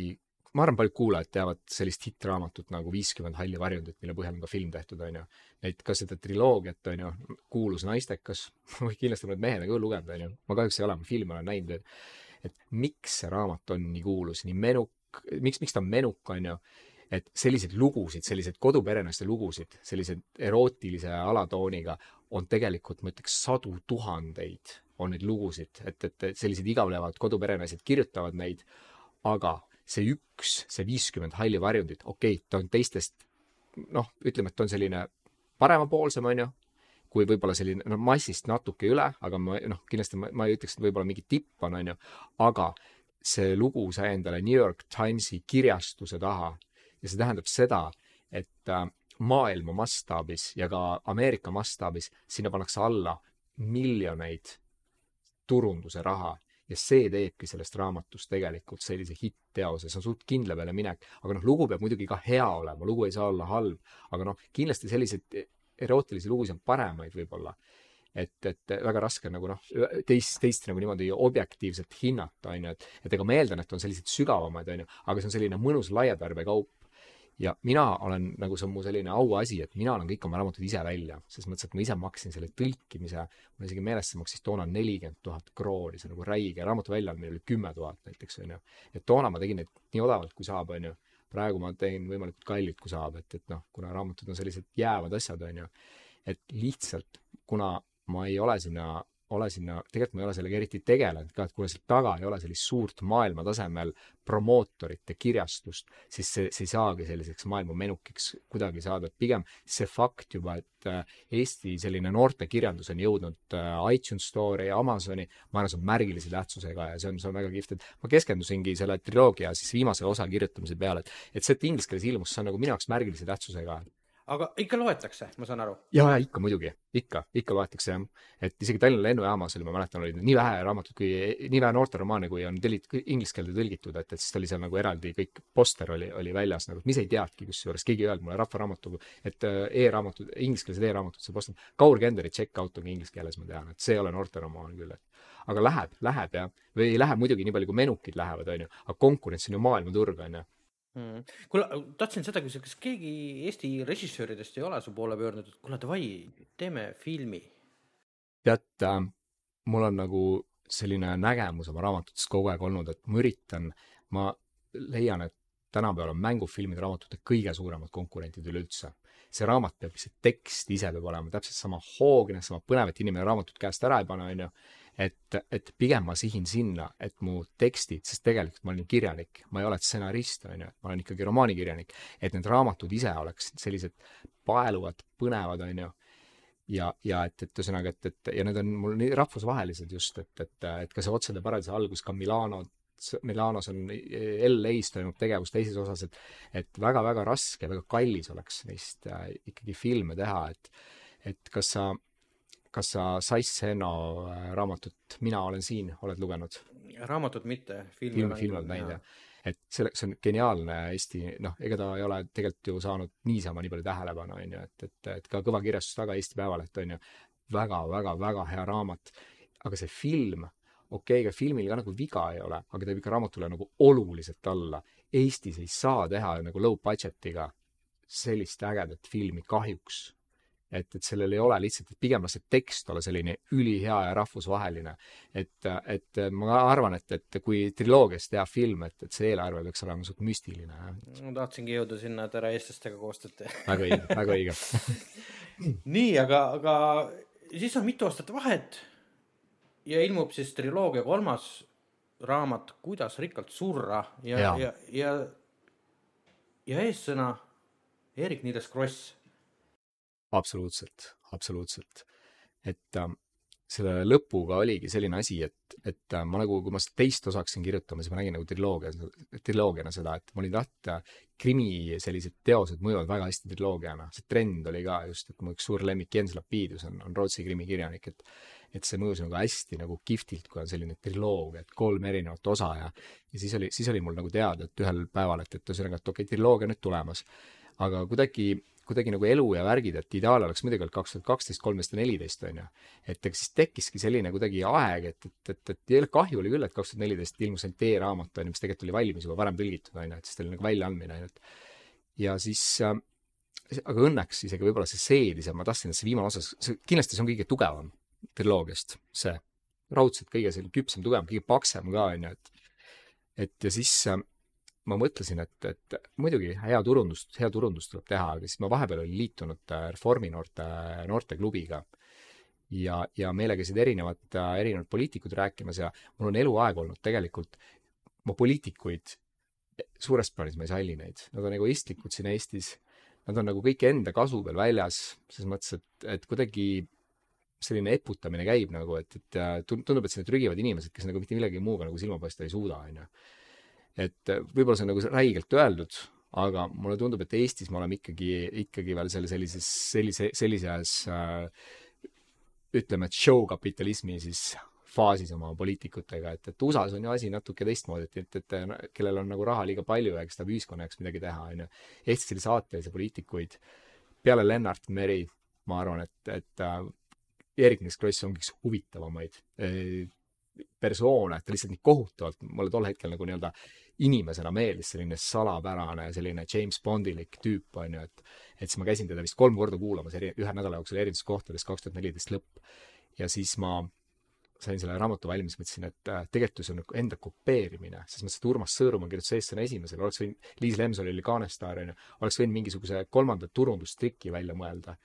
ma arvan, paljud kuulajad teavad sellist hittraamatut nagu Viiskümmend halli varjundit, mille põhjal on ka film tehtud, on ju. Neid, ka seda triloogiat, on ju, kuulus naistekas kindlasti mõned mehed on ka lugenud, on ju. ma kahjuks ei ole, ma filmi olen näinud, et et miks see raamat on nii kuulus, nii menuk, miks, miks ta on menuk, on ju et selliseid lugusid, selliseid koduperenaiste lugusid, selliseid erootilise alatooniga on tegelikult, ma ütleks, sadu tuhandeid on neid lugusid, et, et sellised igavlevad koduperenaised kirjutavad neid, aga see üks, see viiskümmend halli varjundit, okei okay,, ta on teistest noh, ütleme, et ta on selline paremapoolsem, on ju, kui võib-olla selline, no massist natuke üle, aga ma noh, kindlasti ma, ma ei ütleks, et võib-olla mingi tipp on, on ju, aga see lugu sai endale New York Timesi kirjastuse taha ja see tähendab seda, et äh, maailma mastaabis ja ka Ameerika mastaabis sinna pannakse alla miljoneid turunduse raha ja see teebki sellest raamatust tegelikult sellise hitt-teose, see on suht kindla peale minek, aga noh, lugu peab muidugi ka hea olema, lugu ei saa olla halb, aga noh, kindlasti selliseid erootilisi lugusid on paremaid võib-olla. et, et väga raske on nagu noh, teist, teist nagu niimoodi objektiivselt hinnata, on ju, et, et ega ma eeldan, et on selliseid sügavamaid, on ju, aga see on selline mõnus laiatarbekaup ja mina olen, nagu see on mu selline auasi, et mina olen kõik oma raamatud ise välja, selles mõttes, et ma ise maksin selle tõlkimise, mul isegi meeles, see maksis toona nelikümmend tuhat krooni, see on nagu räige, raamatu väljaandmine oli kümme tuhat näiteks, on ju. et toona ma tegin neid nii odavalt, kui saab, on ju. praegu ma teen võimalikult kallilt, kui saab, et, et noh, kuna raamatud on sellised jäävad asjad, on ju, et lihtsalt, kuna ma ei ole sinna ole sinna, tegelikult ma ei ole sellega eriti tegelenud ka, et kuna seal taga ei ole sellist suurt maailma tasemel promootorite kirjastust, siis see, see ei saagi selliseks maailma menukiks kuidagi saada, et pigem see fakt juba, et äh, Eesti selline noortekirjandus on jõudnud äh, iTunes Store'i ja Amazoni, ma arvan, see on märgilise tähtsusega ja see on, see on väga kihvt, et ma keskendusingi selle triloogia siis viimase osa kirjutamise peale, et, et see, et inglise keeles ilmus, see on nagu minu jaoks märgilise tähtsusega aga ikka loetakse, ma saan aru? ja, ja ikka muidugi, ikka, ikka loetakse jah. et isegi Tallinna lennujaamas oli, ma mäletan, oli nii vähe raamatuid kui, nii vähe noorteromaane, kui on tellit-, inglise keelde tõlgitud, et, et siis oli seal nagu eraldi kõik, poster oli, oli väljas nagu, ma ise ei teadnudki kusjuures, keegi ei öelnud mulle Rahvaraamatu, et äh, e-raamatud, ingliskeelsed e-raamatud, see poster, Kaur Kenderi Check Out on inglise keeles, ma tean, et see ei ole noorteromaan küll, et. Aga läheb, läheb jah, või ei lähe muidugi nii palju, kui menukid lähevad, on ju, aga konkurents on ju maailmaturg, on ju mm.. kuule, tahtsin seda küsida, kas keegi Eesti režissööridest ei ole su poole pöördunud, et kuule, davai, teeme filmi? tead äh,, mul on nagu selline nägemus oma raamatutest kogu aeg olnud, et ma üritan, ma leian, et tänapäeval on mängufilmide raamatute kõige suuremad konkurentid üleüldse. see raamat peab, see tekst ise peab olema täpselt sama hoogne, sama põnev, et inimene raamatut käest ära ei pane, on ju et, et pigem ma sihin sinna, et mu tekstid, sest tegelikult ma olin kirjanik, ma ei ole stsenarist, on ju, ma olen ikkagi romaanikirjanik, et need raamatud ise oleksid sellised paeluvad, põnevad, on ju. Ja, ja et, et ühesõnaga, et, et ja need on mul nii rahvusvahelised just, et, et, et ka see Otsade paradiisi algus, ka Milano, Milanos on, LA-s toimub tegevus teises osas, et, et väga-väga raske, väga kallis oleks neist äh, ikkagi filme teha, et, et kas sa kas sa Sais Seno äh, raamatut Mina olen siin oled lugenud? raamatut mitte, filmi film, film oled näinud, jah? et selle, see on geniaalne Eesti, noh, ega ta ei ole tegelikult ju saanud niisama nii palju tähelepanu, on ju, et, et, et ka kõva kirjastus taga Eesti Päevaleht, on ju väga, väga, väga hea raamat. aga see film, okei okay,, ega filmil ka nagu viga ei ole, aga ta viib ikka raamatule nagu oluliselt alla. Eestis ei saa teha nagu low budget'iga sellist ägedat filmi kahjuks et, et sellel ei ole lihtsalt, et pigem las see tekst olla selline ülihea ja rahvusvaheline. et, et ma arvan, et, et kui triloogiast teha film, et, et see eelarve peaks olema suht müstiline. ma tahtsingi jõuda sinna, et ära eestlastega koostööd tee. väga õige, väga õige nii, aga, aga siis on mitu aastat vahet ja ilmub siis triloogia kolmas raamat Kuidas rikkalt surra ja, ja, ja, ja, ja eessõna Eerik-Niiles Kross absoluutselt, absoluutselt. et äh, selle lõpuga oligi selline asi, et, et äh, ma nagu, kui ma teist osa hakkasin kirjutama, siis ma nägin nagu triloogia, triloogiana seda, et ma olin tahtnud äh, krimi sellised teosed mõjuvad väga hästi triloogiana, see trend oli ka just, et mu üks suur lemmik Jens Lapidus on, on Rootsi krimikirjanik, et et see mõjus nagu hästi nagu kihvtilt, kui on selline triloogia, et kolm erinevat osa ja ja siis oli, siis oli mul nagu teada, et ühel päeval, et, et ühesõnaga, et okei okay,, triloogia nüüd tulemas. aga kuidagi kuidagi nagu elu ja värgid, et ideaal oleks muidugi olnud kaks tuhat kaksteist, kolmteist ja neliteist, on ju. et eks siis tekkiski selline kuidagi aeg, et, et, et, et jälle kahju oli küll, et kaks tuhat neliteist ilmus ainult e-raamat, on ju, mis tegelikult oli valmis juba varem tõlgitud, on ju, et siis ta oli nagu väljaandmine ainult. ja siis äh, aga õnneks isegi võib-olla see seedis ja ma tahtsin, et see viimane osa, see kindlasti see on kõige tugevam triloogiast, see raudselt kõige selline küpsem, tugevam, kõige paksem ka, on ju, et et ja siis äh, ma mõtlesin, et, et muidugi hea turundust, hea turundust tuleb teha, aga siis ma vahepeal olin liitunud äh, Reformi noorte, noorteklubiga ja, ja meile käisid erinevad, äh, erinevad poliitikud rääkimas ja mul on eluaeg olnud tegelikult, ma poliitikuid suures plaanis ma ei salli neid, nad on egoistlikud siin Eestis, nad on nagu kõik enda kasu peal väljas, selles mõttes, et, et kuidagi selline eputamine käib nagu, et, et äh, tundub, et need trügivad inimesed, kes nagu mitte millegi muuga nagu silma paista ei suuda, on ju. Et äh, võib-olla see on nagu räigelt öeldud, aga mulle tundub, et Eestis me oleme ikkagi, ikkagi veel selle sellises, sellise, sellises äh, ütleme, et show kapitalismi siis faasis oma poliitikutega, et, et USA-s on ju asi natuke teistmoodi, et, et, et kellel on nagu raha liiga palju ja kes tahab ühiskonna jaoks midagi teha, on ju. Eestis oli saatelisi poliitikuid, peale Lennart Meri, ma arvan, et, et äh, Eerik-Niiles Kross ongi üks huvitavamaid äh, persoone, ta lihtsalt nii kohutavalt, mulle tol hetkel nagu nii-öelda inimesena meeldis selline salapärane, selline James Bondilik tüüp, on ju, et et siis ma käisin teda vist kolm korda kuulamas eri, ühe nädala jooksul erinevates kohtades, kaks tuhat neliteist lõpp. ja siis ma sain selle raamatu valmis, mõtlesin, et äh, tegelikult see on nagu enda kopeerimine, ses mõttes, et Urmas Sõõrumaa kirjutas eestlane esimesele, oleks võinud, Liis Lemsalu oli kaanestaar, on ju, oleks võinud mingisuguse kolmanda turundustriki välja mõelda.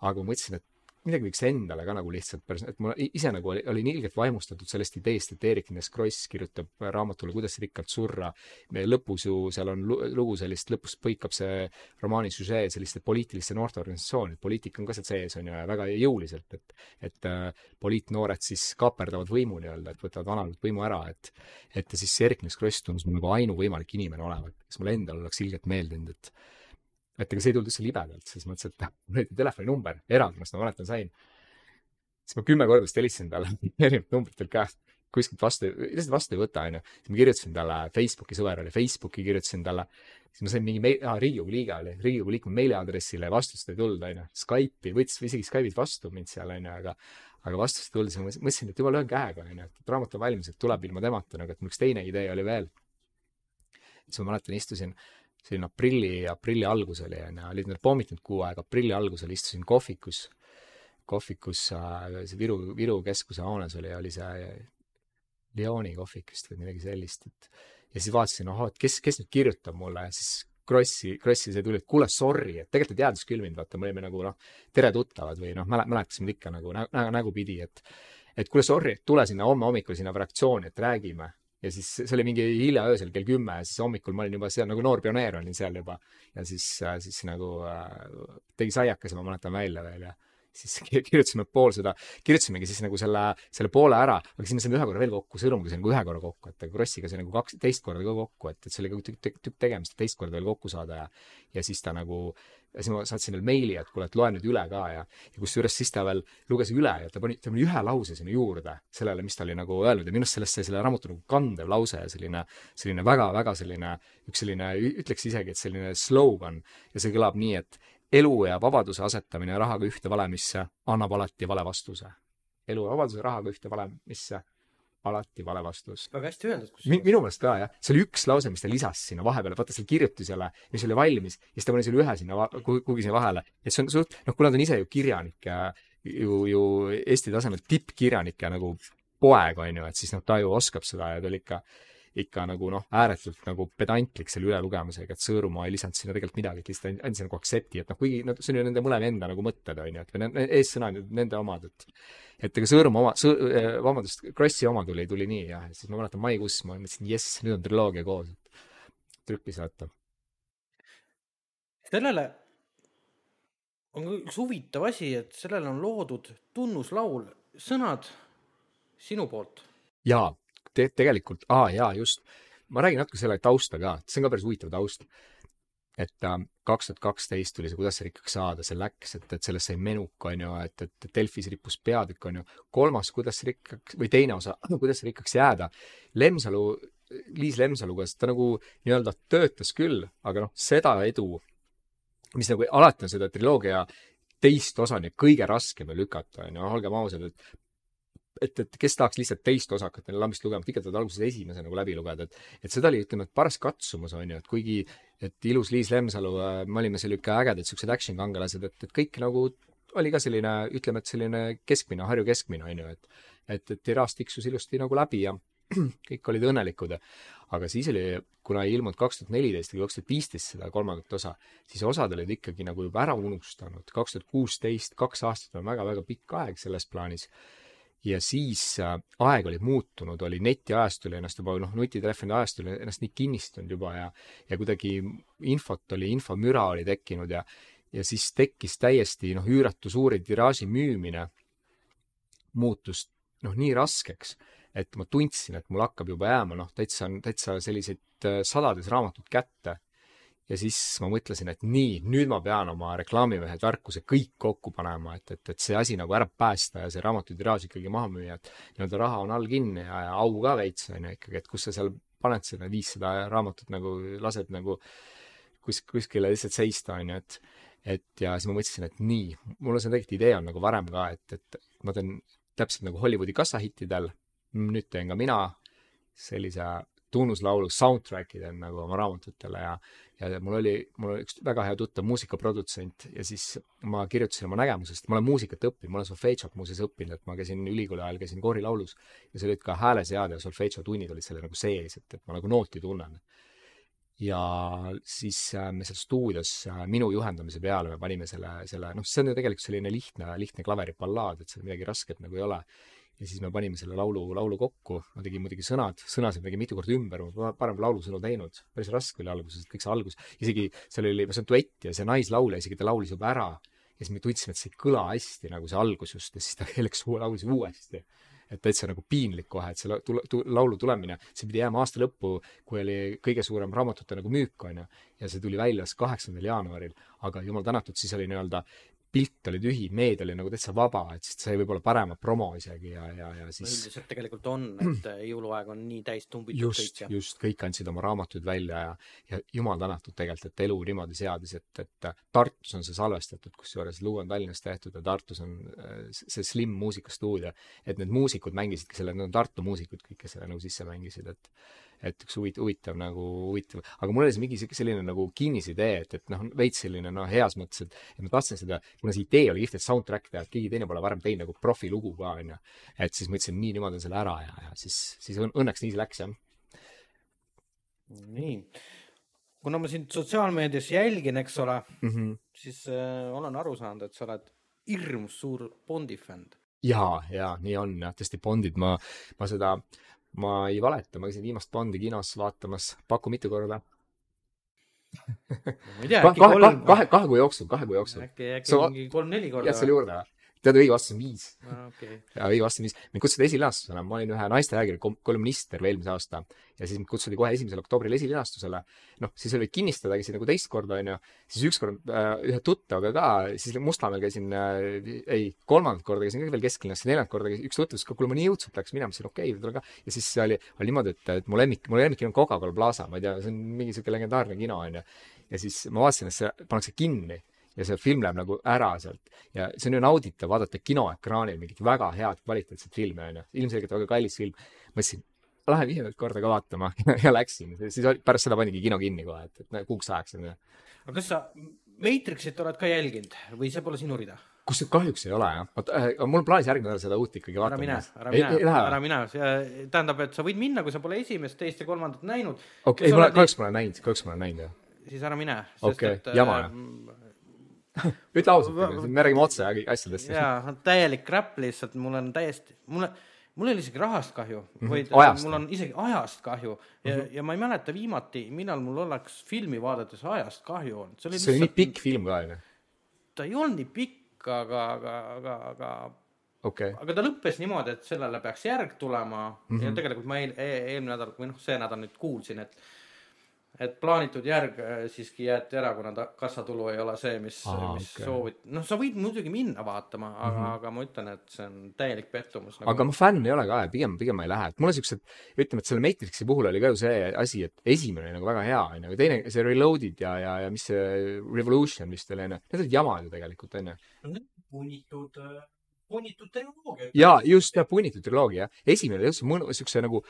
aga ma mõtlesin, et midagi võiks endale ka nagu lihtsalt päris, et ma ise nagu oli, olin ilgelt vaimustatud sellest ideest, et Eerik-Niiles Kross kirjutab raamatule Kuidas rikkalt surra. lõpus ju seal on lugu sellist, lõpus põikab see romaani süžee selliste poliitiliste noorteorganisatsioonide, poliitika on ka seal sees, on ju, ja väga jõuliselt, et et äh, poliitnoored siis kaaperdavad võimu nii-öelda, et võtavad vanalt võimu ära, et et siis Eerik-Niiles Kross tundus mulle nagu ainuvõimalik inimene olevat, kes mulle endale oleks ilgelt meeldinud, et et ega see ei tulnud üldse libedalt, selles mõttes, et mul oli telefoninumber, eraldamist ma mäletan sain. siis ma kümme korda vist helistasin talle erinevat numbrit veel käest, kuskilt vastu, lihtsalt vastu ei võta, onju. siis ma kirjutasin talle Facebooki, sõber oli Facebooki, kirjutasin talle, siis ma sain mingi meil-, aa, Riigikogu liige oli, Riigikogu liikme meiliaadressile vastust ei tulnud, onju. Skype'i, võttis isegi Skype'is vastu mind seal, onju, aga aga vastust ei tulnud, siis ma mõtlesin, et juba löön käega, onju, et raamat on valmis, et tuleb ilma temata nagu, et mul üks teine idee oli veel. siis ma mäletan, istusin selline aprilli, aprilli algus oli, onju, olid need pommitanud kuu aega, aprilli algusel istusin kohvikus, kohvikus äh, see Viru, Viru keskuse hoones oli, oli see Lyoni kohvik vist või midagi sellist, et ja siis vaatasin, ahah, et kes, kes nüüd kirjutab mulle siis Krossi, Krossi see tuli, et kuule, sorry, et tegelikult ta teadis küll mind, vaata, me olime nagu noh, tere tuttavad või noh, mäle-, mäletasime ikka nagu nä-, nä, nägupidi, et et kuule, sorry, tule sinna homme hommikul sinna fraktsiooni, et räägime ja siis see oli mingi hilja öösel kell kümme ja siis hommikul ma olin juba seal nagu noor pioneer olin seal juba. Ja siis, äh, siis nagu äh, tegi saiakese, ma mäletan välja veel ja siis kirjutasime pool seda, kirjutasimegi siis nagu selle, selle poole ära, aga siis me saime ühe korra veel kokku, sõnumiga sai nagu ühe korra kokku, et Krossiga sai nagu kaks, teist korda ka kokku, et, et see oli ka tükk, tükk tegemist, teist korda veel kokku saada ja ja siis ta nagu ja siis ma saatsin veel meili, et kuule, et loe nüüd üle ka ja, ja kusjuures siis ta veel luges üle ja ta pani, ta pani ühe lause sinna juurde sellele, mis ta oli nagu öelnud ja minu arust sellest sai selle raamatu nagu kandev lause ja selline, selline väga-väga selline, üks selline, ütleks isegi, et selline slogan ja see kõlab nii, et elu ja vabaduse asetamine rahaga ühte valemisse annab alati vale vastuse. elu ja vabaduse rahaga ühte valemisse alati vale vastus. väga hästi öeldud kusjuures. minu meelest ka, jah. see oli üks lause, mis ta lisas sinna vahepeale, vaata seal kirjutisele, mis oli valmis, ja siis ta pani selle ühe sinna kuhugi sinna vahele. et see on suht, noh, kuna ta on ise ju kirjanik ja ju, ju Eesti tasemel tippkirjanik ja nagu poeg, on ju, et siis noh, ta ju oskab seda ja ta oli ikka ikka nagu noh, ääretult nagu pedantlik selle ülelugemisega, et Sõõrumaa ei lisanud sinna tegelikult midagi, et lihtsalt andis nagu accept'i, et noh, kuigi no see on ju nende mõlema enda nagu mõtted, on ju, et või need eessõnad nende omad, et et ega Sõõrumaa oma, Sõõ-, eh, vabandust, Krossi oma tuli, tuli nii jah, ja siis ma mäletan maikuus ma mõtlesin, jess, nüüd on triloogia koos, et trüppis vaata. sellele on üks huvitav asi, et sellele on loodud tunnuslaul, sõnad sinu poolt. jaa te tegelikult, aa jaa, just, ma räägin natuke selle tausta ka, see on ka päris huvitav taust. et äh, kaks tuhat kaksteist tuli see Kuidas see rikkaks saada, see läks, et, et sellest sai menuk, on ju, et, et Delfis rippus peatükk, on ju. kolmas Kuidas rikkaks või teine osa, Kuidas rikkaks jääda. Lemsalu, Liis Lemsaluga, ta nagu nii-öelda töötas küll, aga noh, seda edu, mis nagu alati on seda triloogia teist osa on ju kõige raskem ju lükata, on ju, olgem ausad, et et, et kes tahaks lihtsalt teist osa hakata lambist lugema, et ikka tahad alguses esimese nagu läbi lugeda, et et seda oli, ütleme, et paras katsumus, on ju, et kuigi et ilus Liis Lemsalu, äh, me olime seal ikka ägedad siuksed action kangelased, et, et kõik nagu oli ka selline, ütleme, et selline keskmine, Harju keskmine, on ju, et et, et tiraas tiksus ilusti nagu läbi ja kõik olid õnnelikud. aga siis oli, kuna ei ilmunud kaks tuhat neliteist või kaks tuhat viisteist seda kolmandat osa, siis osad olid ikkagi nagu juba ära unustanud. kaks tuhat kuusteist, kaks aastat on väga-väga pikk aeg selles plaanis ja siis äh, aeg oli muutunud, oli netiajast oli ennast juba, noh, nutitelefoni ajast oli ennast nii kinnistunud juba ja ja kuidagi infot oli, infomüra oli tekkinud ja ja siis tekkis täiesti noh, üüratu suuri tiraaži müümine. muutus noh, nii raskeks, et ma tundsin, et mul hakkab juba jääma noh, täitsa, täitsa selliseid äh, sadades raamatud kätte. Ja siis ma mõtlesin, et nii, nüüd ma pean oma reklaamimehe tarkuse kõik kokku panema, et, et, et see asi nagu ära päästa ja see raamatutiraaž ikkagi maha müüa, et nii-öelda raha on all kinni ja, ja au ka veits on ju ikkagi, et kus sa seal paned seda viissada raamatut nagu, lased nagu kus, kuskile lihtsalt seista, on ju, et et ja siis ma mõtlesin, et nii, mul on see tegelikult idee on nagu varem ka, et, et ma teen täpselt nagu Hollywoodi kassahittidel, nüüd teen ka mina sellise tunnuslaulu soundtrack'i teen nagu oma raamatutele ja, ja mul oli, mul oli üks väga hea tuttav muusikaprodutsent ja siis ma kirjutasin oma nägemusest, ma olen muusikat õppinud, ma olen solfedžot muuseas õppinud, et ma käisin ülikooli ajal, käisin koorilaulus ja seal olid ka häälesead ja solfedžo tunnid olid seal nagu sees, et, et ma nagu nooti tunnen. ja siis äh, me seal stuudios äh, minu juhendamise peale me panime selle, selle, noh, see on ju tegelikult selline lihtne, lihtne klaveriballaad, et seal midagi rasket nagu ei ole ja siis me panime selle laulu, laulu kokku, ma tegin muidugi sõnad, sõnasid tegin mitu korda ümber, ma parem laulusõnu teinud, päris raske oli alguses, kõik see algus, isegi seal oli, see on duett ja see naislaulja isegi ta laulis juba ära. Ja siis me tundsime, et see ei kõla hästi nagu see algus just ja siis ta läks laulis uuesti. et täitsa nagu piinlik kohe, et see la, tule, tu, laulu tulemine, see pidi jääma aasta lõppu, kui oli kõige suurem raamatute nagu müük, on ju, ja see tuli välja siis kaheksandal jaanuaril, aga jumal tänatud, siis oli nii-öelda pilt oli tühi, meedia oli nagu täitsa vaba, et siis sai võib-olla paremat promo isegi ja, ja, ja siis üldiselt tegelikult on, et jõuluaeg on nii täis tumbitud just, kõik ja just, kõik andsid oma raamatuid välja ja, ja jumal tänatud tegelikult, et elu niimoodi seadis, et, et Tartus on see salvestatud, kusjuures luu on Tallinnas tehtud ja Tartus on äh, see Slim muusikastuudio, et need muusikud mängisidki selle, need on Tartu muusikud kõik, kes selle nagu sisse mängisid, et et üks huvitav, huvitav nagu, huvitav, aga mul oli see mingi selline nagu kinnisidee, et, et noh, veits selline noh, heas mõttes, et, et ma tahtsin seda, kuna see idee oli kihvt, et soundtrack teha, et keegi teine pole varem teinud nagu profilugu ka, onju. et siis mõtlesin, nii, nüüd ma teen selle ära ja, ja siis, siis õnneks nii see läks, jah. nii, kuna ma sind sotsiaalmeedias jälgin, eks ole mm. -hmm. siis äh, olen aru saanud, et sa oled hirmus suur Bondi fänn. jaa, jaa, nii on jah, tõesti Bondid, ma, ma seda, ma ei valeta, ma käisin viimast Bondi kinos vaatamas, paku mitu korda. ma ei tea, äkki kolm, kahe, kahe kuu jooksul, kahe kuu jooksul. äkki, äkki mingi kolm-neli korda jäid selle juurde või? tead, õige vastus on viis. Ah, okei, ja õige vastus on viis. mind kutsuti esilinastusele, ma olin ühe naiste ajakirja kolumnist terve eelmise aasta ja siis mind kutsuti kohe esimesel oktoobril esilinastusele. noh, siis olid kinnistada, käisin nagu teist korda, onju. siis ükskord äh, ühe tuttavaga ka, siis Mustamäel käisin äh,, ei, kolmandat korda käisin ka veel kesklinnas, neljandat korda käisin, üks ütles ka, kuule ma nii õudselt läks minema, siis okei okay,, tulen ka. ja siis oli, oli niimoodi, et, et mu lemmik, mu lemmikkino on Coca-Cola Plaza, ma ei tea, see on mingi siuke legendaarne kino, onju. ja siis ma vaatasin, et see pannakse kinni ja see film läheb nagu ära sealt ja see on ju nauditav vaadata kinoekraanil mingit väga head kvaliteetset filmi onju, ilmselgelt väga kallis film. mõtlesin, lähen viiendat korda ka vaatama ja läksin, siis oli- pärast seda pandigi kino kinni kohe, et, et kuuks ajaks onju. aga kas sa Matrixit oled ka jälginud või see pole sinu rida? kus kahjuks ei ole jah, vot äh, mul on plaanis järgmine nädal seda uut ikkagi ära vaatama. mine, ära mine ei, lähe ära mine, tähendab, et sa võid minna, kui sa pole esimest, teist ja kolmandat näinud, okei, ei ma olen, kahjuks ma olen näinud, kahjuks ma olen näinud jah. siis ära mine. Okei, jama, jah? ütle ausalt, me räägime otse asjadest. jaa, täielik crap lihtsalt, mul on täiesti, mul on, mul ei ole isegi rahast kahju mm, -hmm. vaid Mhm. Ajast, mul on isegi ajast kahju ja mm, -hmm. ja ma ei mäleta viimati, millal mul oleks filmi vaadates ajast kahju olnud, see oli see oli nii pikk film ka onju. ta ei olnud nii pikk, aga, aga, aga, aga okei, aga ta lõppes niimoodi, et sellele peaks järg tulema mm Mhm. -hmm. ja tegelikult ma eel, e- eelmine nädal või noh, see nädal nüüd kuulsin, et et plaanitud järg äh, siiski jäeti ära, kuna ta kassatulu ei ole see, mis mis okei. soovid, noh, sa võid muidugi minna vaatama, aga mm, -hmm. aga ma ütlen, et see on täielik pettumus nagu.. Aga ma fänn ei ole ka ja pigem, pigem ma ei lähe, et mulle siuksed, ütleme, et selle Matrixi puhul oli ka ju see asi, et esimene oli nagu väga hea onju, aga teine, see Reloaded ja, ja, ja mis see Revolution vist oli onju, need olid jamad ju tegelikult onju. punnitud, punnitud tehnoloogia. ja just jah, punnitud triloogia jah, esimene oli just mõnu, siukse nagu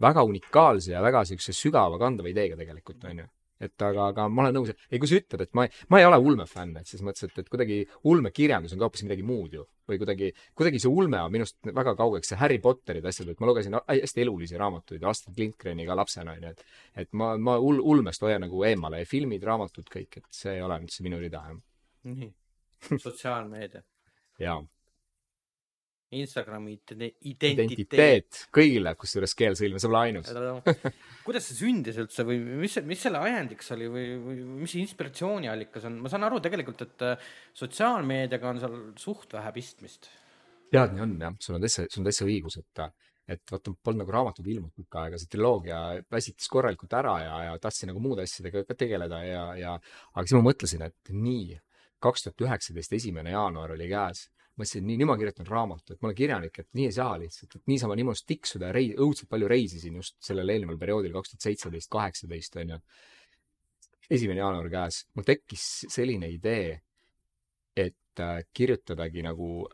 väga unikaalse ja väga siukse sügava kandva ideega tegelikult onju. et aga, aga ma olen nõus, ei, kui sa ütled, et ma ma ei ole ulmefänn, et selles mõttes, et, et kuidagi ulmekirjandus on ka hoopis midagi muud ju. või kuidagi, kuidagi see ulme on minust väga kaugeks, see Harry Potterid asjad, et ma lugesin hästi elulisi raamatuid Astrid Lindgreni ka lapsena onju, et et ma, ma ul-, ulmest hoian nagu eemale, filmid, raamatud, kõik, et see ei ole üldse minu rida jah. nii, sotsiaalmeedia, jaa, Instagrami identi- identiteet. identiteet kõigile, kusjuures keel sõlme, sa pole ainus. kuidas see sündis üldse või mis, mis selle ajendiks oli või, või mis inspiratsiooniallikas on, ma saan aru tegelikult, et äh, sotsiaalmeediaga on seal suht vähe pistmist. tead, nii on jah, sul on täitsa, sul on täitsa õigus, et, et vaata, polnud nagu raamatud ilmunud tükk aega, see triloogia väsitas korralikult ära ja, ja tahtsin nagu muude asjadega ka tegeleda ja, ja aga siis ma mõtlesin, et nii, kaks tuhat üheksateist esimene jaanuar oli käes mõtlesin, nii, nüüd ma kirjutan raamatu, et ma olen kirjanik, et nii ei saa lihtsalt, et niisama niimoodi tiksuda ja rei-, õudselt palju reisisin just sellel eelneval perioodil, kaks tuhat seitseteist, kaheksateist, on ju. esimene jaanuar käes, mul tekkis selline idee, et äh, kirjutadagi nagu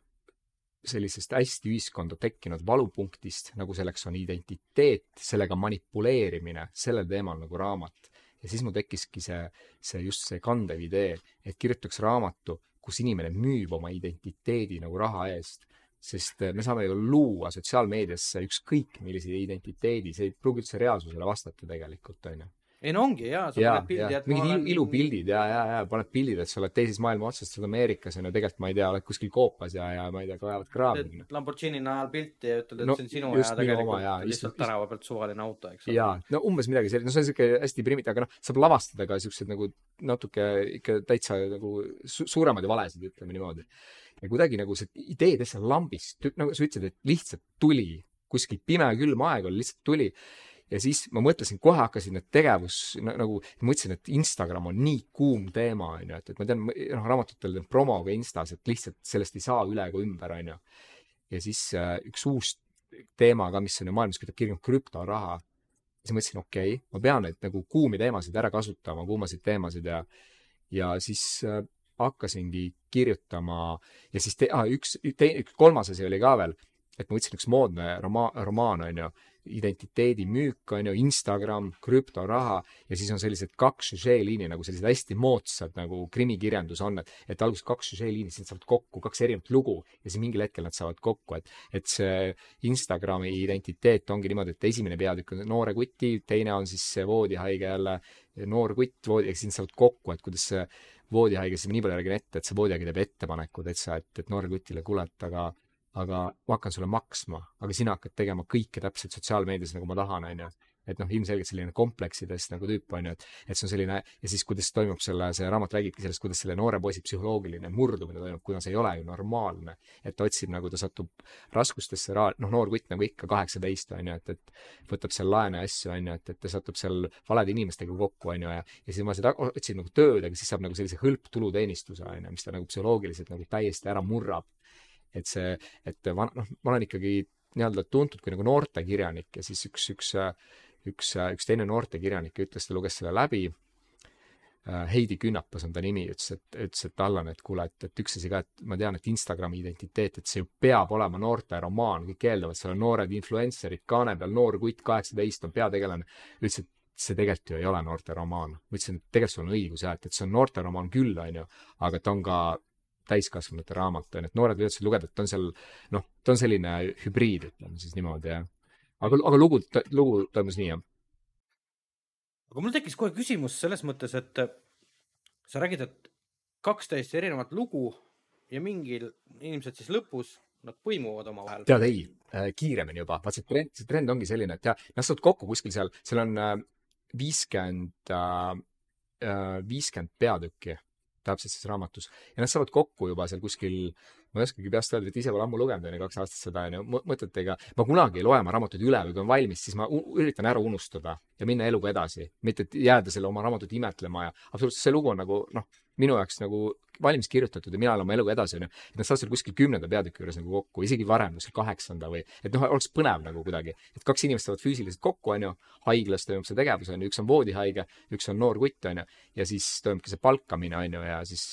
sellisest hästi ühiskonda tekkinud valupunktist, nagu selleks on identiteet, sellega manipuleerimine, sellel teemal nagu raamat. ja siis mul tekkiski see, see just see kandev idee, et kirjutaks raamatu, kus inimene müüb oma identiteedi nagu raha eest. sest me saame ju luua sotsiaalmeediasse ükskõik millise identiteedi, see ei pruugi üldse reaalsusele vastata tegelikult, on ju ei no ongi jaa, sa ja, paned pildi, et mingid olen... ilu, ilupildid ja, ja, ja paned pildid, et sa oled teises maailma otsas, sa oled Ameerikas on ju, tegelikult ma ei tea, oled kuskil koopas ja, ja ma ei tea, kaevavad kraavi. Lamborghini najal pilti ja ütled, et No see on sinu ja tegelikult jaa, lihtsalt just- tänava pealt suvaline auto, eks ole. jaa, no umbes midagi sellist, no see on siuke hästi primitiivne, aga noh, saab lavastada ka siukseid nagu natuke ikka täitsa nagu su suuremaid valesid, ütleme niimoodi. ja kuidagi nagu see idee täitsa lambist, nagu sa ütlesid, et lihtsalt tuli, kuskil pime külm aeg oli, lihtsalt tuli. Ja siis ma mõtlesin, kohe hakkasin need tegevus na- nagu, mõtlesin, et Instagram on nii kuum teema, on ju, et, et ma tean, noh, raamatutel teen promo ka Instas, et lihtsalt sellest ei saa üle ega ümber, on ju. ja siis äh, üks uus teema ka, mis on ju maailmas kõige kirjum krüptoraha siis mõtlesin, okei okay,, ma pean neid nagu kuumi teemasid ära kasutama, kuumasid teemasid ja, ja siis äh, hakkasingi kirjutama ja siis te, ah, üks, teine, kolmas asi oli ka veel, et ma võtsin üks moodne roma-, romaan, on ju, identiteedi müük, on ju, Instagram, krüptoraha ja siis on sellised kaks süžeeliini nagu sellised hästi moodsad nagu krimikirjandus on, et, et alguses kaks süžeeliini, siis nad saavad kokku, kaks erinevat lugu ja siis mingil hetkel nad saavad kokku, et, et see Instagrami identiteet ongi niimoodi, et esimene peatükk on noore kuti, teine on siis voodihaige jälle noor kutt voodi, eks siin saavad kokku, et kuidas see voodihaige, siis ma nii palju räägin ette, et see voodihaige teeb ettepaneku täitsa, et, et noorele kutile, kuule, et aga aga ma hakkan sulle maksma, aga sina hakkad tegema kõike täpselt sotsiaalmeedias, nagu ma tahan, on ju. et noh, ilmselgelt selline kompleksidest nagu tüüp, on ju, et, et see on selline ja siis, kuidas toimub selle, see raamat räägibki sellest, kuidas selle noore poisi psühholoogiline murdumine toimub, kuna see ei ole ju normaalne. et ta otsib nagu, ta satub raskustesse, noh, noor kutt nagu ikka, kaheksateist, on ju, et, et võtab seal laene asju, on ju, et, et ta satub seal valede inimestega kokku, on ju, ja ja siis ma seda otsin nagu tööd, aga siis saab nagu sellise hõlptuluteenistuse, on ju, mis ta nagu psühholoogiliselt nagu täiesti ära murrab et see, et va- noh, ma olen ikkagi nii-öelda tuntud kui nagu noortekirjanik ja siis üks, üks, üks, üks teine noortekirjanik ütles, ta luges selle läbi. Heidi Künnapas on ta nimi, ütles, et, ütles, et Allan, et kuule, et, et üks asi ka, et ma tean, et Instagrami identiteet, et see ju peab olema noorteromaan, kõik eeldavad, seal on noored influencer'id kaane peal, noor kutt, kaheksateist on peategelane. ütles, et see tegelikult ju ei ole noorteromaan. ma ütlesin, et tegelikult sul on õigus jah, et, et see on noorteromaan küll, on ju, aga ta on ka täiskasvanute raamat, on et noored võivad seda lugeda, et ta on seal, noh, ta on selline hübriid, ütleme siis niimoodi, jah. aga, aga lugu, lugu toimus nii, jah. aga mul tekkis kohe küsimus selles mõttes, et äh, sa räägid, et kaks täiesti erinevat lugu ja mingil, ilmselt siis lõpus nad põimuvad omavahel. tead, ei äh,, kiiremini juba, vaat see trend, see trend ongi selline, et jah, nad saavad kokku kuskil seal, seal on äh, viiskümmend viiskümmend peatükki täpselt selles raamatus ja nad saavad kokku juba seal kuskil, ma ei oskagi peast öelda, et ise pole ammu lugenud, on ju, kaks aastat seda, on ju, mõtetega. ma kunagi ei loe oma raamatuid üle või kui on valmis, siis ma üritan ära unustada ja minna eluga edasi, mitte et jääda selle oma raamatut imetlema ja absoluutselt see lugu on nagu noh, minu jaoks nagu valmis kirjutatud ja mina olen oma eluga edasi, onju. et nad saavad seal kuskil kümnenda peatüki juures nagu kokku, isegi varem, kuskil kaheksanda või, et noh, oleks põnev nagu kuidagi. et kaks inimest saavad füüsiliselt kokku, onju, haiglas toimub see tegevus, onju, üks on voodihaige, üks on noor kutt, onju, ja siis toimubki see palkamine, onju, ja siis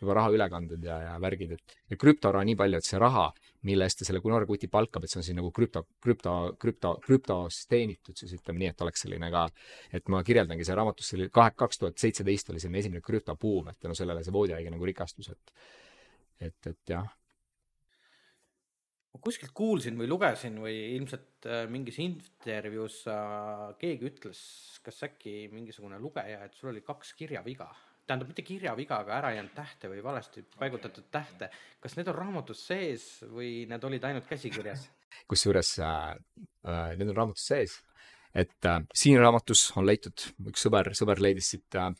juba rahaülekanded ja, ja värgid, et ja krüptoraha nii palju, et see raha, mille eest ta selle kuti palkab, et see on siis nagu krüpto, krüpto, krüpto, krüptos teenitud siis ütleme nii, et oleks selline ka, et ma kirjeldangi see raamatus, see oli kahe, kaks tuhat seitseteist oli selline esimene krüptobuum, et tänu sellele see voodihaige nagu rikastus, et, et, et jah. ma kuskilt kuulsin või lugesin või ilmselt äh, mingis intervjuus keegi ütles, kas äkki mingisugune lugeja, et sul oli kaks kirjaviga tähendab mitte kirjaviga, aga ära jäänud tähte või valesti paigutatud tähte. kas need on raamatus sees või need olid ainult käsikirjas? kusjuures äh, äh, need on raamatus sees, et äh, siin raamatus on leitud, üks sõber, sõber leidis siit äh,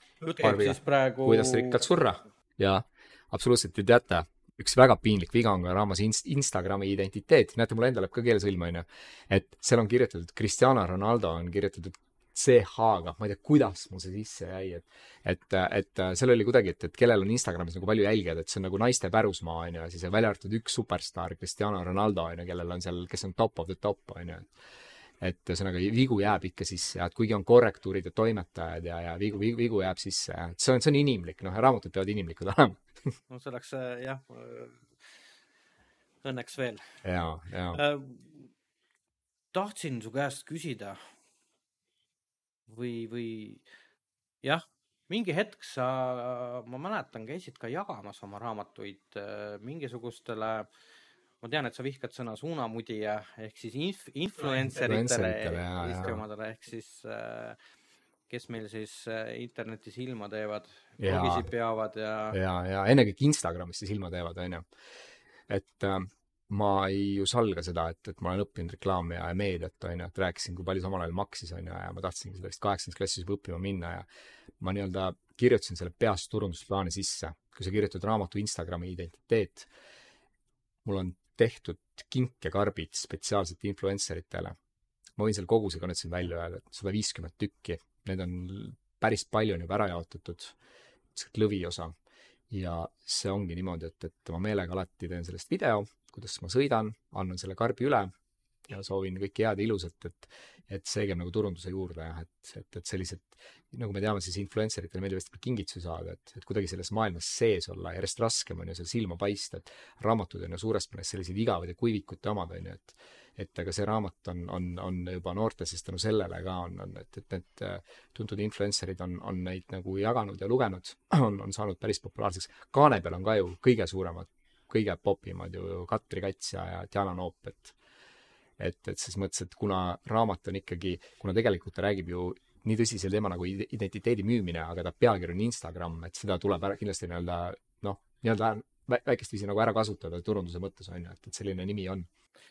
praegu. kuidas rikkalt surra ja absoluutselt, te teate, üks väga piinlik viga on ka raamas inst-, Instagrami identiteet, näete, mul endal läheb ka keel sõlme, onju. et seal on kirjutatud Cristiano Ronaldo on kirjutatud CH-ga, ma ei tea, kuidas mul see sisse jäi, et, et, et seal oli kuidagi, et, et kellel on Instagramis nagu palju jälgijaid, et see on nagu naiste pärusmaa, on ju, ja siis välja arvatud üks superstaar, Cristiano Ronaldo, on ju, kellel on seal, kes on top of the top, on ju, et et ühesõnaga vigu jääb ikka sisse ja et kuigi on korrektuurid ja toimetajad ja, ja vigu, vigu, vigu jääb sisse ja et see on, see on inimlik, noh, raamatud peavad inimlikud olema no see oleks jah, õnneks veel. ja, ja äh,. tahtsin su käest küsida või, või jah, mingi hetk sa, ma mäletan, käisid ka jagamas oma raamatuid äh, mingisugustele, ma tean, et sa vihkad sõna suunamudija ehk siis inf-, influencer itele, Eesti omadele ehk siis äh, kes meil siis äh, internetis ilma teevad, blogisid peavad ja. ja, ja ennekõike Instagramis siis ilma teevad, onju. et äh, ma ei ju salga seda, et, et ma olen õppinud reklaami ja meediat, on ju, et rääkisin, kui palju see omal ajal maksis, on ju, ja ma tahtsingi seda vist kaheksandas klassis juba õppima minna ja ma nii-öelda kirjutasin selle peast turundusplaani sisse. kui sa kirjutad raamatu Instagrami identiteet, mul on tehtud kinkekarbid spetsiaalselt influencer itele. ma võin selle koguse ka nüüd siin välja öelda, et sada viiskümmend tükki, need on päris palju on juba ära jaotatud, lihtsalt lõviosa ja see ongi niimoodi, et, et ma meelega alati teen sellest video, kuidas ma sõidan, annan selle karbi üle ja soovin kõike head ja ilusat, et, et see käib nagu turunduse juurde jah, et, et, et sellised, nagu me teame, siis influencer itele meeldib hästi kingitusi saada, et, et kuidagi selles maailmas sees olla, järjest raskem on ju seal silma paista, et raamatud on ju suures plaanis sellised igavad ja kuivikute omad, on ju, et et aga see raamat on, on, on juba noorte, sest tänu sellele ka on, on, et, et need äh, tuntud influencer'id on, on neid nagu jaganud ja lugenud, on, on saanud päris populaarseks. kaane peal on ka ju kõige suuremad kõige popimad ju Katri Kats ja, ja Diana Noop, et et, et ses mõttes, et kuna raamat on ikkagi, kuna tegelikult ta räägib ju nii tõsisel teema nagu identiteedi müümine, aga ta pealkiri on Instagram, et seda tuleb ära kindlasti nii-öelda noh, nii-öelda väikest viisi nagu ära kasutada turunduse mõttes on ju, et, et selline nimi on.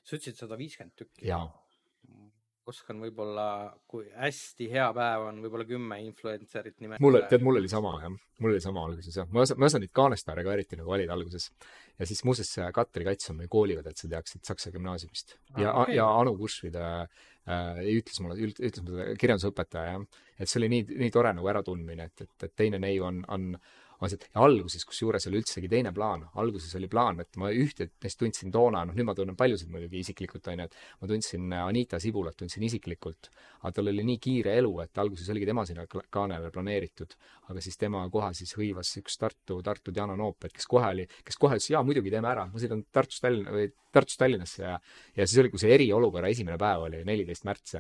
sa ütlesid sada viiskümmend tükki? jaa oskan võib-olla, kui hästi hea päev on, võib-olla kümme influencer'it nimetada. mul, tead, mul oli sama jah, mul oli sama alguses jah, ma ei osanud, ma ei osanud neid kaanestaare ka eriti nagu valida alguses. ja siis muuseas Katri Kats on meie kooliõde, et sa teaksid Saksa gümnaasiumist ah, ja okay., ja Anu Kursvid äh, ütles mulle, ütles mulle kirjandusõpetaja jah, et see oli nii, nii tore nagu äratundmine, et, et, et teine neiu on, on et alguses, kusjuures oli üldsegi teine plaan, alguses oli plaan, et ma ühte neist tundsin toona, noh nüüd ma tunnen paljusid muidugi isiklikult, on ju, et ma tundsin Anita Sibulat, tundsin isiklikult, aga tal oli nii kiire elu, et alguses oligi tema sinna kaanele planeeritud, aga siis tema koha siis hõivas üks Tartu, Tartu Diana Noop, et kes kohe oli, kes kohe ütles, jaa, muidugi teeme ära, ma sõidan Tartust Tallinna või Tartust Tallinnasse ja ja siis oli, kui see eriolukorra esimene päev oli, neliteist märts,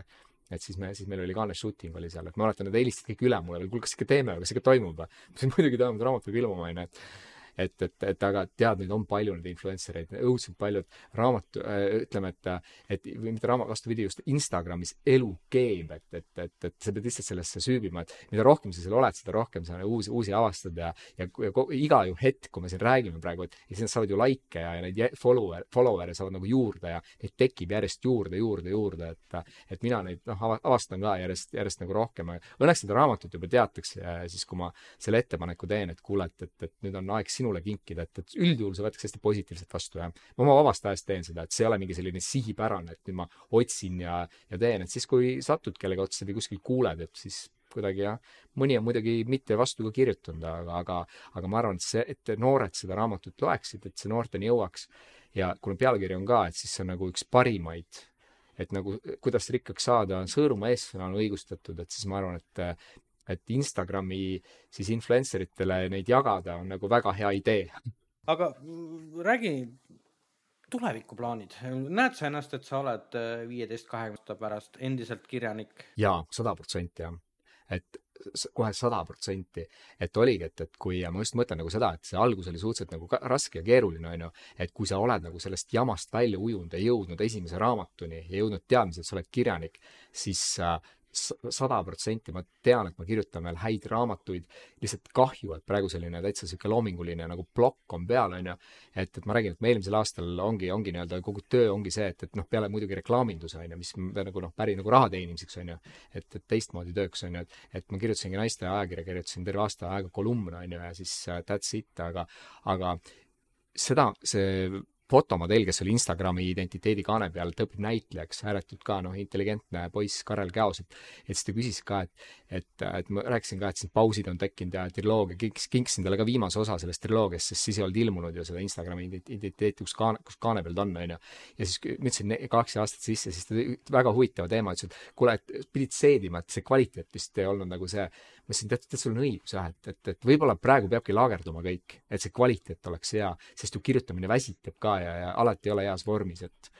et siis me, siis meil oli Kaanes shooting oli seal, et ma mäletan, nad helistasid kõik üle mulle kuule, kas ikka teeme, kas ikka toimub või? ma ütlesin muidugi toimub, raamat peab ilmuma, onju, et et, et, et aga tead, neid on palju, neid influencer eid, õudselt palju, et raamat äh,, ütleme, et, et või mitte raamat, vastupidi, just Instagramis elu keeb, et, et, et, et sa pead lihtsalt sellesse süübima, et mida rohkem sa seal oled, seda rohkem sa uusi, uusi avastad ja, ja, ja iga ju hetk, kui me siin räägime praegu, et ja siis nad saavad ju likee ja, ja neid follower, follower'e saavad nagu juurde ja neid tekib järjest juurde, juurde, juurde, et, et mina neid noh, avastan ka järjest, järjest nagu rohkem. Õnneks seda raamatut juba teatakse siis, kui ma selle ettepaneku teen, et kuule, et, et, et nüüd on aeg sinule kinkida, et, et üldjuhul see võetakse hästi positiivselt vastu ja ma oma vabast ajast teen seda, et see ei ole mingi selline sihipärane, et nüüd ma otsin ja, ja teen, et siis, kui satud kellegi otsa või kuskil kuuled, et siis kuidagi jah, mõni on muidugi mitte vastu ka kirjutanud, aga, aga, aga ma arvan, et see, et noored seda raamatut loeksid, et see noorteni jõuaks. Ja kuna pealkiri on ka, et siis see on nagu üks parimaid et nagu kuidas rikkaks saada, Sõõrumaa eessõna on õigustatud, et siis ma arvan, et et Instagrami siis influencer itele neid jagada on nagu väga hea idee. aga räägi tulevikuplaanid, näed sa ennast, et sa oled äh, viieteist, kahekümne aasta pärast endiselt kirjanik? jaa, sada protsenti jah. et kohe sada protsenti, et oligi, et, et kui ma just mõtlen nagu seda, et see algus oli suhteliselt nagu raske ja keeruline, on ju, et kui sa oled nagu sellest jamast välja ujunud ja jõudnud esimese raamatuni ja jõudnud teadmisele, et sa oled kirjanik, siis äh, sada protsenti. Ma tean, et ma kirjutan veel häid raamatuid, lihtsalt kahju, et praegu selline täitsa niisugune loominguline nagu plokk on peal, on ju, et, et ma räägin, et me eelmisel aastal ongi, ongi nii-öelda kogu töö ongi see, et, et noh, peale muidugi reklaaminduse, on ju, mis nagu noh, päri nagu raha teenimiseks, on ju, et, et teistmoodi tööks, on ju, et, et ma kirjutasingi naiste ajakirja, kirjutasin terve aasta aega kolumne, on ju, ja siis uh, that's it, aga, aga seda, see fotomodell, kes oli Instagrami identiteedikaane peal, ta õpib näitlejaks, ääretult ka noh, intelligentne poiss, Karel Käos, et et siis ta küsis ka, et, et, et ma rääkisin ka, et siin pausid on tekkinud ja triloogia, kinks, kinksin talle ka viimase osa sellest triloogiast, sest siis ei olnud ilmunud ju seda Instagrami identiteeti, kus kaane, kus kaane peal ta on, onju. ja siis ma ütlesin kaheksa aastat sisse, siis ta väga huvitava teema, ütles, et kuule, et pidid seedima, et see kvaliteet vist ei olnud nagu see ma ütlesin, tead, tead, sul on õigus jah, et, et, et võib-olla praegu peabki laagerduma kõik, et see kvaliteet oleks hea, sest ju kirjutamine väsitab ka ja, ja alati ei ole heas vormis, et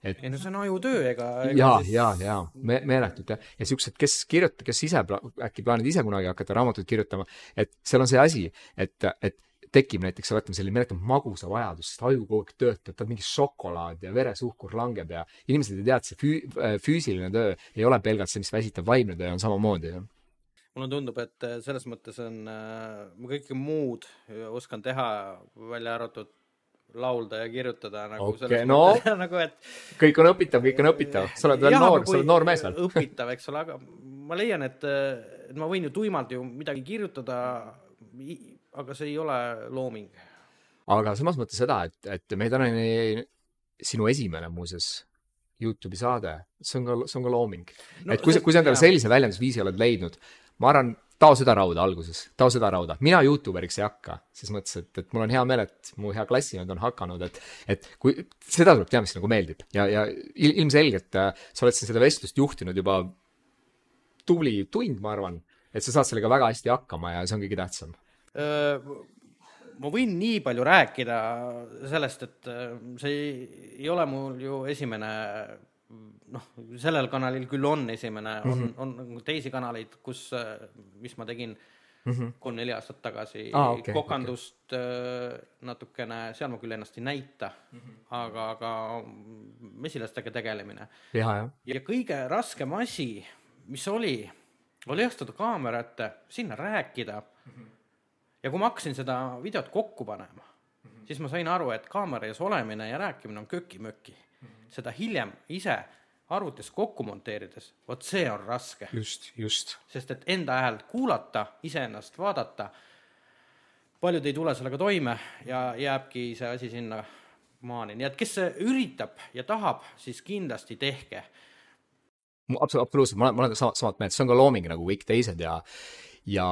et ei no see on ajutöö, ega, ega ja siis..., ja, ja me, meeletult jah, ja siuksed, kes kirjuta-, kes ise pla-, äkki plaanid ise kunagi hakata raamatuid kirjutama, et seal on see asi, et, et tekib näiteks, oletame selline meeletu magusavajadus, sest aju kogu aeg töötab, tahab mingi šokolaad ja veresuhkur langeb ja inimesed ei tea, et see füü-, füüsiline töö ei ole pelgalt see, mis väsitab, vaimne töö on samamoodi, jah mulle tundub, et äh, selles mõttes on, äh, ma kõike muud oskan teha, välja arvatud laulda ja kirjutada nagu okay, selles no, mõttes nagu, et kõik on õpitav, kõik on õpitav, sa oled veel jah, noor, sa oled noor mees veel. õpitav, eks ole, aga ma leian, et, et ma võin ju tuimalt ju midagi kirjutada, aga see ei ole looming. aga samas mõttes seda, et, et meie tänane, sinu esimene muuseas Youtube'i saade, see on ka, see on ka looming no,. et kui sa, kui sa endale sellise väljendusviisi oled leidnud, ma arvan, tao seda rauda alguses, tao seda rauda. mina Youtuberiks ei hakka, ses mõttes, et, et mul on hea meel, et mu hea klassivend on hakanud, et, et kui, seda tuleb teha, mis nagu meeldib ja, ja ilmselgelt äh, sa oled siin seda vestlust juhtinud juba tubli tund, ma arvan, et sa saad sellega väga hästi hakkama ja see on kõige tähtsam ma võin nii palju rääkida sellest, et äh, see ei ole mul ju esimene noh, sellel kanalil küll on esimene mm, -hmm. on, mhm. on teisi kanaleid, kus, mis ma tegin mm -hmm. kolm-neli aastat tagasi ah, okay, kokandust okay. natukene, seal ma küll ennast ei näita mm, -hmm. aga, aga mesilastega tegelemine. ja, ja kõige raskem asi, mis oli, oli astuda kaamera ette, sinna rääkida mm. -hmm. ja kui ma hakkasin seda videot kokku panema mm, -hmm. siis ma sain aru, et kaamera ees olemine ja rääkimine on köki-möki seda hiljem ise arvutis kokku monteerides, vot see on raske. just, just. sest et enda häält kuulata, iseennast vaadata, paljud ei tule sellega toime ja jääbki see asi sinna maani, nii et kes üritab ja tahab, siis kindlasti tehke. absoluutselt, ma olen, ma olen sama, samat meelt, see on ka looming nagu kõik teised ja ja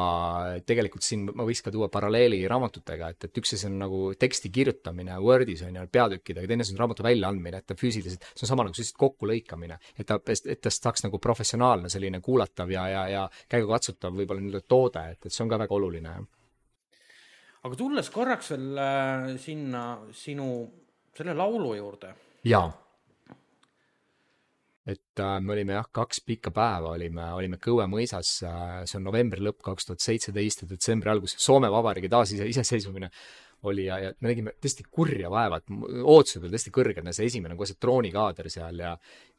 tegelikult siin ma võiks ka tuua paralleeli raamatutega, et, et üks asi on nagu teksti kirjutamine Wordis on ju, peatükkidega, teine asi on raamatu väljaandmine, et ta füüsiliselt, see on sama nagu lihtsalt kokkulõikamine, et ta, et tast saaks nagu professionaalne selline kuulatav ja, ja, ja käigukatsutav võib-olla nii-öelda toode, et, et see on ka väga oluline. aga tulles korraks veel äh, sinna sinu selle laulu juurde. jaa et äh, me olime jah, kaks pikka päeva olime, olime Kõue mõisas äh,, see on novembri lõpp kaks tuhat seitseteist ja detsembri algus, Soome Vabariigi taasise, iseseisvumine oli ja, ja me nägime tõesti kurja vaeva, et ootused olid hästi kõrged, see esimene on kohe see droonikaader seal ja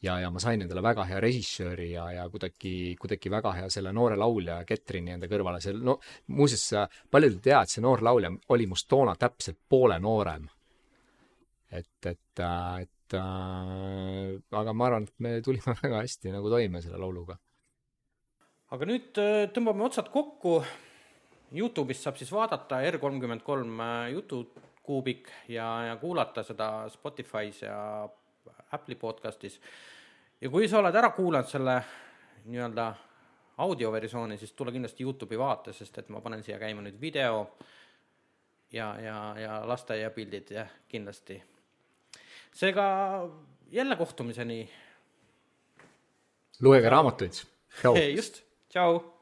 ja, ja ma sain endale väga hea režissööri ja, ja kuidagi, kuidagi väga hea selle noore laulja Ketrini enda kõrvale, see no muuseas, paljud ei tea, et see noor laulja oli must toona täpselt poole noorem. et, et, äh, et et äh, aga ma arvan, et me tulime väga hästi nagu toime selle lauluga. aga nüüd äh, tõmbame otsad kokku. Youtube'ist saab siis vaadata R kolmkümmend kolm äh, jutukuubik ja, ja kuulata seda Spotify's ja Apple'i podcast'is. ja kui sa oled ära kuulanud selle nii-öelda audioversiooni, siis tule kindlasti Youtube'i vaata, sest et ma panen siia käima nüüd video ja, ja, ja lasteaiapildid jah, kindlasti seega jälle kohtumiseni. lugege raamatuid. just, tšau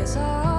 guess I